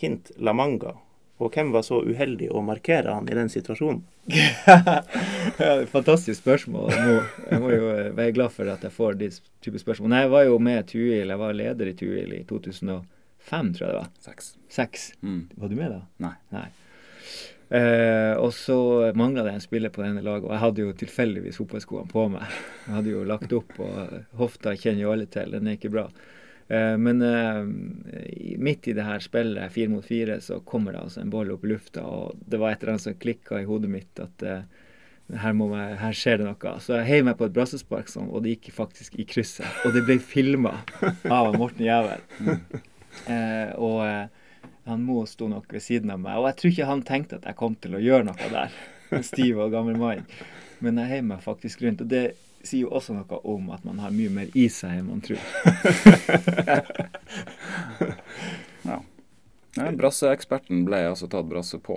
Hint La Manga. Og hvem var så uheldig å markere han i den situasjonen? ja, fantastisk spørsmål. Jeg må, jeg må jo eh, være glad for at jeg får de type spørsmål. Nei, jeg var jo med Tuil. Jeg var leder i Tuil i 2005, tror jeg det var. Seks. Seks. Mm. Var du med da? Nei. Nei. Eh, og så mangla det en spiller på denne laget, og jeg hadde jo tilfeldigvis fotballskoene på meg. Jeg hadde jo lagt opp, og hofta kjenner jo alle til, den er ikke bra. Eh, men eh, midt i det her spillet, fire mot fire, så kommer det altså en boll opp i lufta, og det var et eller annet som klikka i hodet mitt at eh, her, jeg, her, skjer det noe. Så jeg heiv meg på et brassespark, sånn, og det gikk faktisk i krysset. Og det ble filma av Morten Jævel. Eh, og han Mo sto nok ved siden av meg, og jeg tror ikke han tenkte at jeg kom til å gjøre noe der. Stiv og gammel mann. Men jeg heiv meg faktisk rundt. Og det sier jo også noe om at man har mye mer i seg enn man tror. ja. ja Brasseeksperten ble altså tatt brasse på.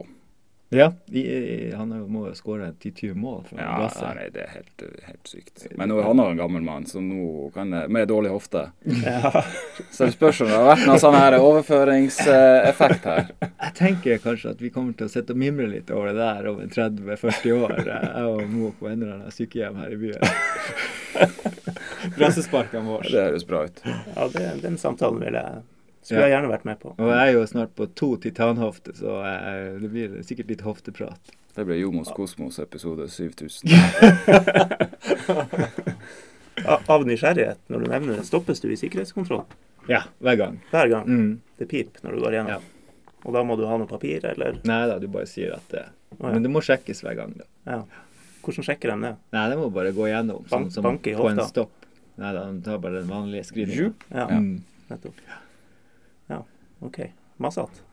Ja, i, han må jo skåre 10-20 mål for ja. Nei, det er helt, helt sykt. Men nå er han en gammel mann, så nå kan jeg, Med dårlig hofte. Ja. Så det spørs om det har vært noen sånn her overføringseffekt her. Jeg tenker kanskje at vi kommer til å sitte og mimre litt over det der over 30-40 år, jeg og Mo på en eller annen sykehjem her i byen. Brassesparkene våre. Det høres bra ut. Ja, det, den samtalen vil jeg skulle jeg gjerne vært med på. Og jeg er jo snart på to titanhofter, så jeg, det blir sikkert litt hofteprat. Det blir Jomos Kosmos episode 7000. Av nysgjerrighet, når du nevner det, stoppes du i sikkerhetskontroll? Ja, hver gang. Hver gang? Mm. Det pip når du går gjennom? Ja. Og da må du ha noe papir, eller? Nei da, du bare sier at det oh, ja. Men det må sjekkes hver gang, da. Ja. Hvordan sjekker de det? Nei, det må bare gå gjennom. Sånn som banke i på en hofta? stopp. Nei da, de tar bare den vanlige skrivingen. Ja, Mm. nettopp. Ja, OK. Masete.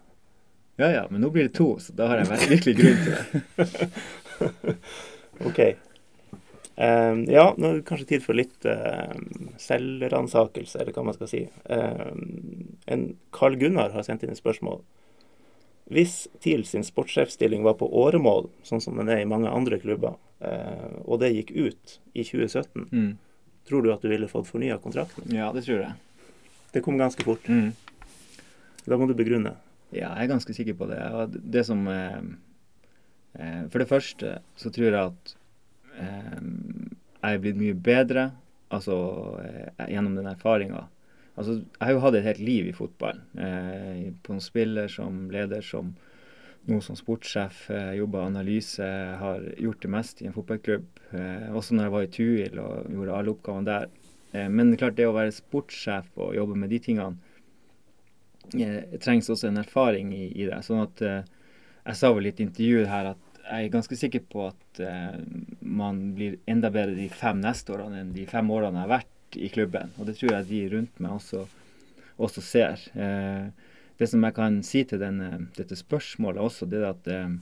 Ja ja, men nå blir det to, så da har jeg virkelig grunn til det. OK. Um, ja, nå er det kanskje tid for litt uh, selvransakelse, eller hva man skal si. Um, en Carl Gunnar har sendt inn et spørsmål. Hvis TIL sin sportssjefstilling var på åremål, sånn som den er i mange andre klubber, uh, og det gikk ut i 2017, Mm. tror du at du ville fått fornya kontrakten? Ja, det tror jeg. Det kom ganske fort. Mm. Da må du begrunne. Ja, jeg er ganske sikker på det. Og det som eh, eh, For det første så tror jeg at eh, jeg er blitt mye bedre altså eh, gjennom den erfaringa. Altså, jeg har jo hatt et helt liv i fotball. Eh, på en spiller, som leder, som nå som sportssjef. Eh, Jobba analyse, har gjort det mest i en fotballklubb. Eh, også når jeg var i Tuil og gjorde alle oppgavene der. Men det klart det å være sportssjef og jobbe med de tingene eh, trengs også en erfaring i, i det. Sånn at eh, Jeg sa vel i et intervju her at jeg er ganske sikker på at eh, man blir enda bedre de fem neste årene enn de fem årene jeg har vært i klubben. Og det tror jeg de rundt meg også, også ser. Eh, det som jeg kan si til denne, dette spørsmålet også, det er at eh,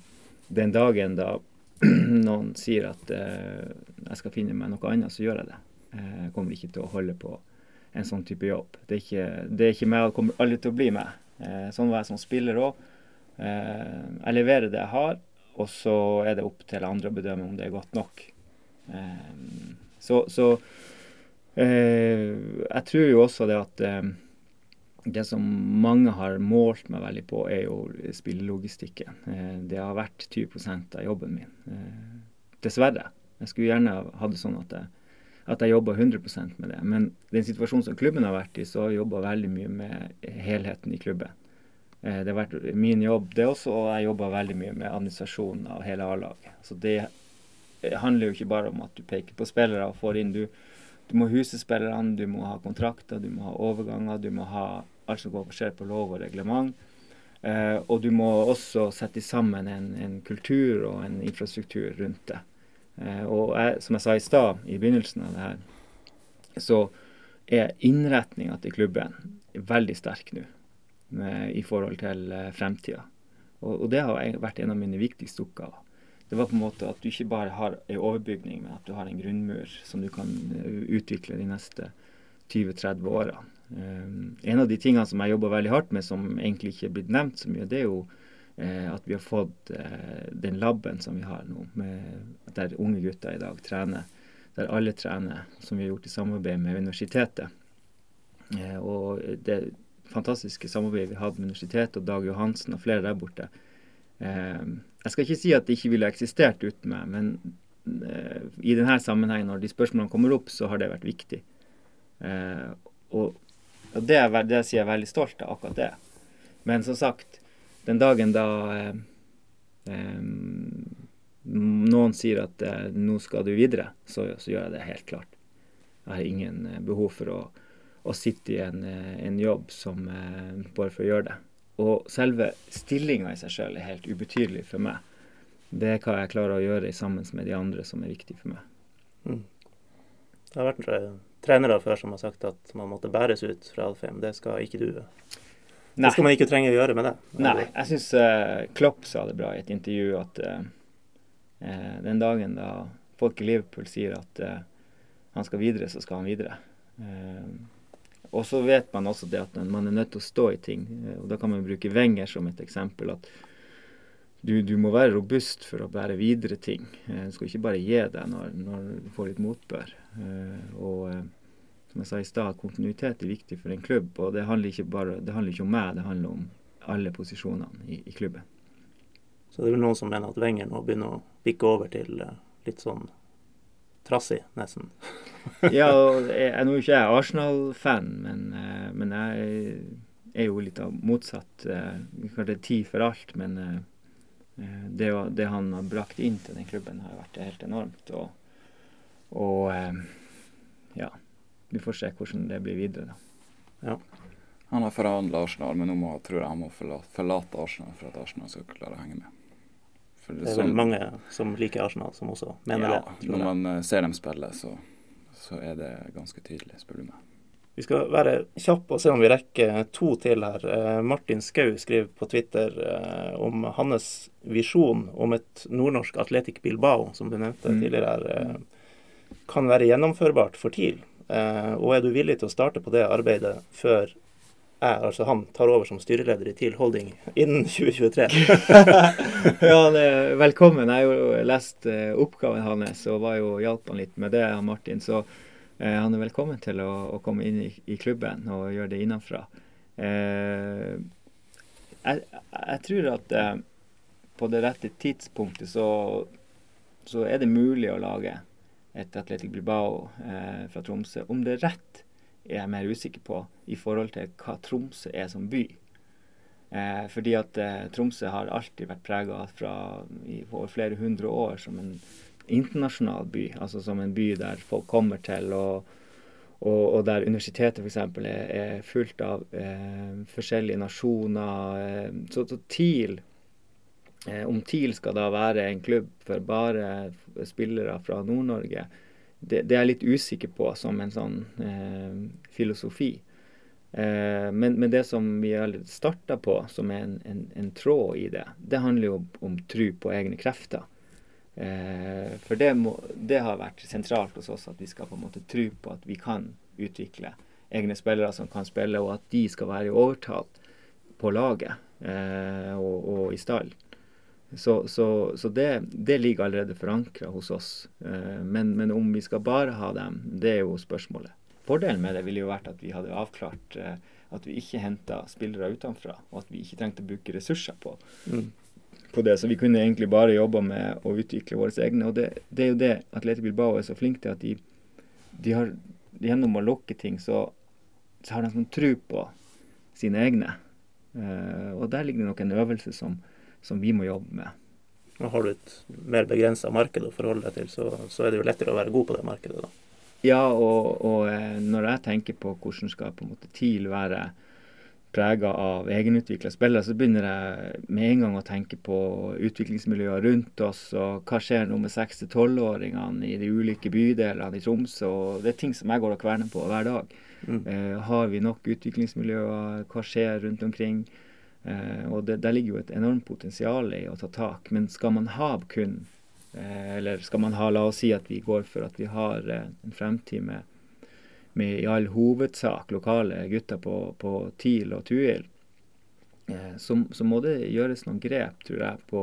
den dagen da noen sier at eh, jeg skal finne meg noe annet, så gjør jeg det. Eh, Jeg kommer ikke til å holde på en sånn type jobb. Det er ikke, det er ikke meg, og kommer aldri til å bli meg. Eh, sånn var jeg som spiller òg. Eh, jeg leverer det jeg har, og så er det opp til andre å bedømme om det er godt nok. Eh, så så eh, jeg tror jo også det at eh, det som mange har målt meg veldig på, er jo spillelogistikken. Eh, det har vært 20 av jobben min. Dessverre. Jeg skulle gjerne ha det sånn at jeg at jeg jobba 100% med det. Men den situasjonen som klubben har vært i, så har jeg jobba veldig mye med helheten i klubben. Eh, det har vært min jobb, det også, og jeg jobba veldig mye med administrasjonen av hele A-laget. Så det handler jo ikke bare om at du peker på spillere og får inn. Du, du må huse spillerne, du må ha kontrakter, du må ha overganger, du må ha alt som går skjer på lov og reglement. Eh, og du må også sette sammen en, en kultur og en infrastruktur rundt det. Eh, og jeg, som jeg sa i stad, i begynnelsen av det her, så er innretninga til klubben veldig sterk nå i forhold til eh, fremtida. Og, og det har vært en av mine viktigste oppgaver. Det var på en måte at du ikke bare har ei overbygning, men at du har en grunnmur som du kan eh, utvikle de neste 20-30 årene. Um, en av de tingene som jeg jobber veldig hardt med, som egentlig ikke er blitt nevnt så mye, det er jo at vi har fått eh, den laben som vi har nå, med, der unge gutter i dag trener. Der alle trener, som vi har gjort i samarbeid med universitetet. Eh, og det fantastiske samarbeidet vi hadde med universitetet og Dag Johansen og flere der borte. Eh, jeg skal ikke si at det ikke ville eksistert uten meg, men eh, i denne sammenhengen, når de spørsmålene kommer opp, så har det vært viktig. og, det, er, det sier jeg veldig stolt av, akkurat det. Men som sagt, den dagen da noen sier at nå skal du videre, så, så, gjør jeg det helt klart. Jeg har ingen behov for å å sitte i en, eh, en jobb som eh, bare for å gjøre det. Og selve stillinga i seg sjøl er helt ubetydelig for meg. Det er hva jeg klarer å gjøre sammen med de andre som er viktig for meg. Mm. Det har vært trenere før som har sagt at man måtte bæres ut fra Alfheim. Det skal ikke du. Nei. Det skal man ikke trenge å gjøre med det. Nei, jeg syns uh, Klopp sa det bra i et intervju at uh, den dagen da folk i Liverpool sier at han skal videre, så skal han videre. Og så vet man også det at man er nødt til å stå i ting. og Da kan man bruke Wenger som et eksempel. at du, du, må være robust for å bære videre ting. Eh, du skal ikke bare gi deg når, når du får litt motbør. Eh, og eh, som jeg sa i stad, kontinuitet er viktig for en klubb. Og det handler ikke, bare, det handler ikke om meg, det handler om alle posisjonene i, i klubben. Så det er vel noen som mener at Wenger nå begynner å bikke over til litt sånn trassig, nesten. ja, og jeg, nå er ikke jeg Arsenal-fan, men, eh, men, jeg er jo litt av motsatt. Klart det er tid for alt, men eh, det, det, han har brakt inn til den klubben, har vært helt enormt. Og, og ja, vi får se hvordan det blir videre, da. Ja. Han har forhandla Arsenal, men nå må, tror jeg han må forlate, forlate Arsenal for at Arsenal skal klare å henge med. Det er vel mange som liker Arsenal, som også mener ja, det. Når man uh, ser dem spille, så, så, er det ganske tydelig, spør du meg. Vi skal være kjappe og se om vi rekker to til her. Uh, Martin Skau skriver på Twitter uh, om hans visjon om et nordnorsk Atletic Bilbao, som du nevnte mm. tidligere her, kan være gjennomførbart for TIL. Og er du villig til å starte på det arbeidet før jeg, altså han, tar over som styreleder i TIL Holding innen 2023. ja, velkommen. Jeg har jo lest eh, oppgaven hans og var jo hjalp han litt med det, Martin. Så eh, han er velkommen til å, å komme inn i, i, klubben og gjøre det innenfra. Eh, jeg, jeg, tror at på det rette tidspunktet så, så, er det mulig å lage et Atletic Bilbao fra Tromsø. Om det er rett er jeg mer usikker på i forhold til hva Tromsø er som by. Eh, fordi at eh, Tromsø har alltid vært prega i, over flere hundre år som en internasjonal by. Altså som en by der folk kommer til, og, og, og der universitetet f.eks. Er, er fullt av eh, forskjellige nasjoner. Eh, så, så TIL eh, Om TIL skal da være en klubb for bare spillere fra Nord-Norge, det, det, er jeg litt usikker på som en sånn eh, filosofi. Eh, men, men, det som vi har starta på, som er en, en, en, tråd i det, det handler jo om, om tro på egne krefter. Eh, for det, må, det, har vært sentralt hos oss at vi skal på en måte tro på at vi kan utvikle egne spillere som kan spille, og at de skal være overtalt på laget eh, og, og i stall. Så, så, så det, det, ligger allerede forankra hos oss. Eh, men, men, om vi skal bare ha dem, det er jo spørsmålet. Fordelen med det ville jo vært at vi hadde avklart eh, at vi ikke henta spillere utenfra, og at vi ikke trengte å bruke ressurser på, mm. på det. Så vi kunne egentlig bare jobba med å utvikle våre egne. Og det, det er jo det Atlete Bilbao er så flink til, at de, de har gjennom å lukke ting, så, så har de sånn tro på sine egne. Uh, og der ligger det nok en øvelse som, som vi må jobbe med. Og har du et mer begrensa marked å forholde deg til, så, så, er det jo lettere å være god på det markedet, da. Ja, og, og eh, når jeg tenker på hvordan skal på en måte TIL være prega av egenutvikla spillere, så begynner jeg med en gang å tenke på utviklingsmiljøer rundt oss, og hva skjer nå med 6-12-åringene i de ulike bydelene i Tromsø. og Det er ting som jeg går og kverner på hver dag. Mm. Uh, har vi nok utviklingsmiljøer? Hva skjer rundt omkring? Eh, og det, der ligger jo et enormt potensial i å ta tak. Men skal man ha kun eh, Eller skal man ha, la oss si at vi går for at vi har eh, en fremtid med, med i all hovedsak lokale gutter på, på TIL og TUIL, så, så, må det gjøres noen grep, tror jeg, på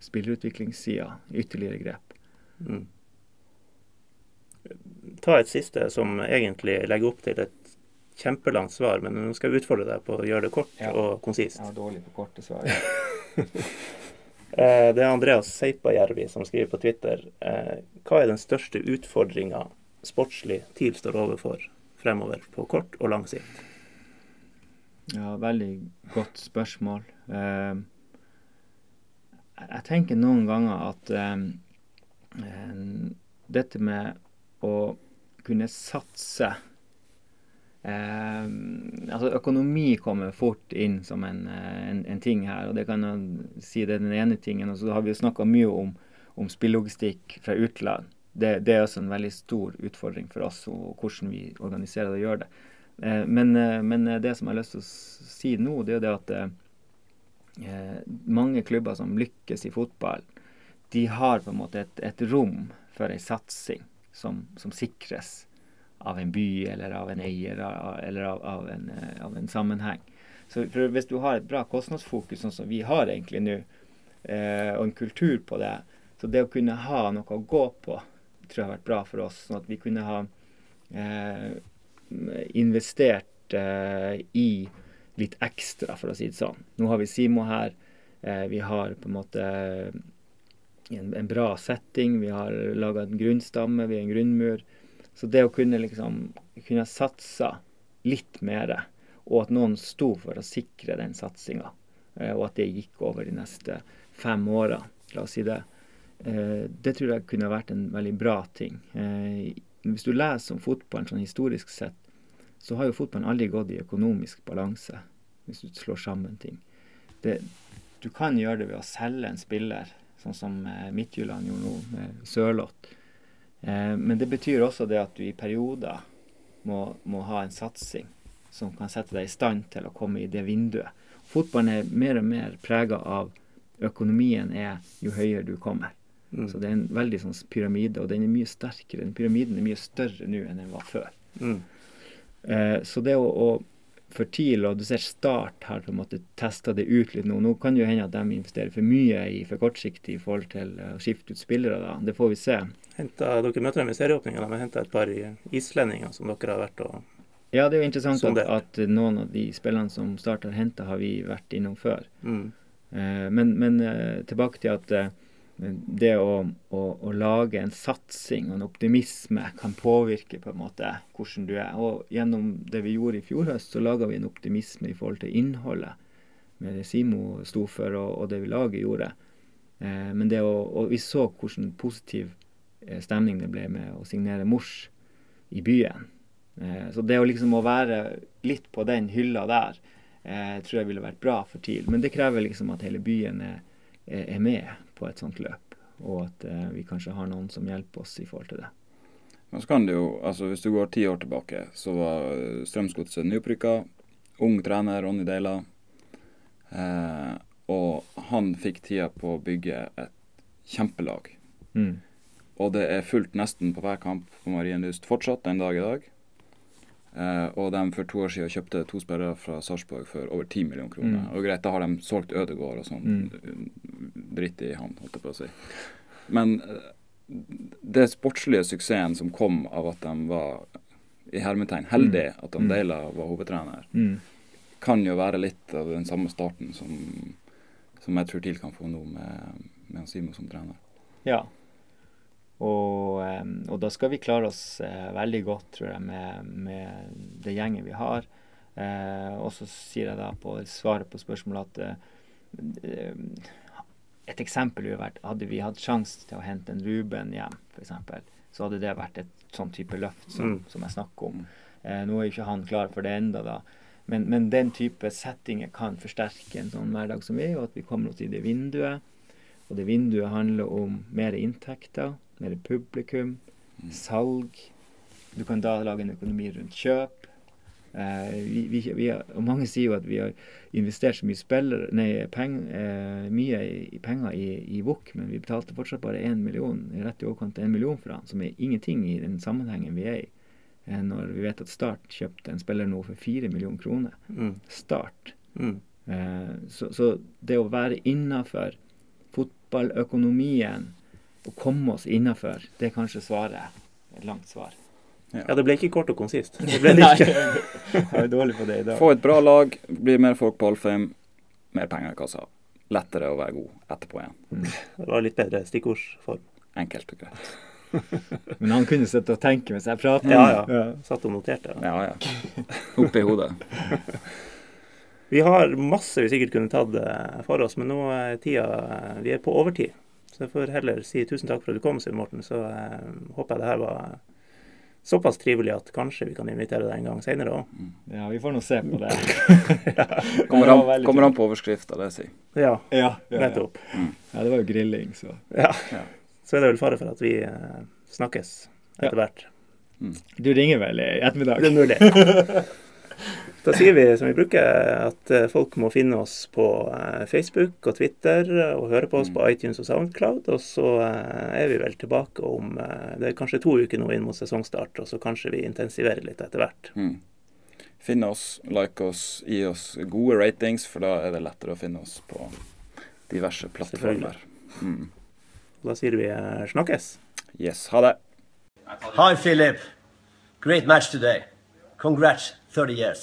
spillerutviklingssida. Ytterligere grep. Mm. Ta et siste som egentlig legger opp til et kjempelangt svar, men nå skal jeg utfordre deg på å gjøre det kort ja. og konsist. Jeg var dårlig på korte svar. Eh, det er Andreas Seipajärvi som skriver på Twitter. Eh, hva er den største utfordringa sportslig TIL står overfor fremover på kort og lang sikt? Ja, veldig godt spørsmål. Eh, jeg tenker noen ganger at dette med å kunne satse Eh, altså Økonomi kommer fort inn som en, eh, en, en, ting her. og Det kan jeg si det er den ene tingen. Og så har vi jo snakka mye om, om spillelogistikk fra utland. Det, det, er også en veldig stor utfordring for oss og hvordan vi organiserer det og gjør det. Eh, men, eh, men, det som jeg har lyst til å si nå, det er det at eh, mange klubber som lykkes i fotball, de har på en måte et, et rom for ei satsing som, som sikres av en by eller av en eier eller av, av, en, eh, av en, sammenheng. Så Hvis du har et bra kostnadsfokus, sånn som vi har egentlig nå, eh, og en kultur på det, så det å kunne ha noe å gå på tror jeg har vært bra for oss. Sånn at vi kunne ha eh, investert eh, i litt ekstra, for å si det sånn. Nå har vi Simo her. Eh, vi har på en måte en, en bra setting. Vi har laga en grunnstamme, vi har en grunnmur. Så det å kunne liksom kunne satsa litt mer, og at noen sto for å sikre den satsinga, eh, og at det gikk over de neste fem åra, la oss si det, eh, det tror jeg kunne vært en veldig bra ting. Eh, hvis du leser om fotballen sånn historisk sett, så har jo fotballen aldri gått i økonomisk balanse, hvis du slår sammen ting. Det, du kan gjøre det ved å selge en spiller, sånn som Midtjylland gjorde nå med Sørloth Eh, men det betyr også det at du i perioder må, må, ha en satsing som kan sette deg i stand til å komme i det vinduet. Fotballen er mer og mer prega av økonomien er jo høyere du kommer. Mm. Så det er en veldig sånn pyramide, og den er mye sterkere. Den pyramiden er mye større nå enn den var før. Mm. Eh, så det å, å for TIL, og du ser Start har på en måte testa det ut litt nå. Nå kan det jo hende at de investerer for mye i for kortsiktig i forhold til å skifte ut spillere. da. Det får vi se. Hentet, dere møter dem i serieåpninga. De har henta et par islendinger som dere har vært og Ja, det er jo interessant at, at, noen av de spillene som Start har henta, har vi vært innom før. Mm. Eh, men, men eh, tilbake til at eh, det å, å, å, lage en satsing og en optimisme kan påvirke på en måte hvordan du er. Og gjennom det vi gjorde i fjor høst, så laga vi en optimisme i forhold til innholdet. Med det Simo sto for, og, og det vi laget gjorde. Eh, men det å, og vi så hvordan positiv stemning det ble med å signere Mors i byen. Eh, så det å liksom å være litt på den hylla der, eh, tror jeg ville vært bra for TIL. Men det krever liksom at hele byen er, er med på et sånt løp, og at eh, vi kanskje har noen som hjelper oss i forhold til det. Men så kan det jo, altså Hvis du går ti år tilbake, så var Strømsgodset nyopprykka. Ung trener, Ronny Deila. Eh, og han fikk tida på å bygge et kjempelag. Mm. Og det er fullt nesten på hver kamp på Marienlyst fortsatt den dag i dag. Eh, og de for to år siden kjøpte to spillere fra Sarpsborg for over 10 millioner kroner. Mm. Og greit, da har de solgt Ødegård og sånn mm. dritt i han, holdt jeg på å si. Men eh, det sportslige suksessen som kom av at de var i hermetegn heldige, mm. at Andela var hovedtrener, mm. kan jo være litt av den samme starten som, som jeg tror TIL kan få nå med, med Simo som trener. Ja, og, og, da skal vi klare oss eh, veldig godt, tror jeg, med, med det gjengen vi har. Eh, og så sier jeg da på svaret på spørsmålet at eh, et eksempel ville vært Hadde vi hatt sjanse til å hente en Ruben hjem, f.eks., så hadde det vært et sånn type løft som, mm. som jeg snakker om. Eh, nå er jo ikke han klar for det enda da. Men, men, den type settinger kan forsterke en sånn hverdag som vi og at vi kommer oss i det vinduet. Og det vinduet handler om mer inntekter mer publikum, salg. Du kan da lage en økonomi rundt kjøp. Eh, vi, vi, vi har, og mange sier jo at vi har investert så mye, spiller, nei, peng, eh, mye i, i penger i, i Vuk, men vi betalte fortsatt bare 1 million, rett i overkant av 1 million for han, som er ingenting i den sammenhengen vi er i. Eh, når vi vet at Start kjøpte en spiller nå for 4 millioner kroner. Mm. Start. Mm. Eh, så, så det å være innafor fotballøkonomien og komme oss innafor, det er kanskje svaret. Et langt svar. Ja, det ble ikke kort og konsist. Det ble det Nei, ikke. jeg er dårlig på det i dag. Få et bra lag, bli mer folk på Alfheim, mer penger i kassa. Lettere å være god etterpå igjen. Det var litt bedre stikkordsform. Enkelt og greit. Men han kunne sitte og tenke mens jeg pratet. Ja, ja. Satt og noterte. Ja, ja. Oppi hodet. Vi har masse vi sikkert kunne tatt eh, for oss, men nå er tida Vi er på overtid. Så jeg får heller si tusen takk for at du kom, Siv Morten. Så eh, håper jeg det her var såpass trivelig at kanskje vi kan invitere deg en gang seinere òg. Ja, vi får nå se på det. Kommer han an, kommer an på overskrifta, det sier. Ja, Ja, ja, ja. nettopp. ja, det var jo grilling, så. Ja. Ja. Så er det vel fare for at vi eh, snakkes etter hvert. Du ringer vel i ettermiddag? Det er mulig. Da sier vi som vi bruker, at eh, folk må finne oss på eh, Facebook og Twitter og høre på oss på iTunes og Soundcloud. Og så eh, er vi vel tilbake om Det er kanskje to uker nå inn mot sesongstart, og så kanskje vi intensiverer litt etter hvert. Mm. Finn oss, like oss, gi oss gode ratings, for da er det lettere å finne oss på diverse plattformer. Mm. Da sier vi snakkes. Yes, ha det. Hi, Philip. Great match today. Congrats, 30 years.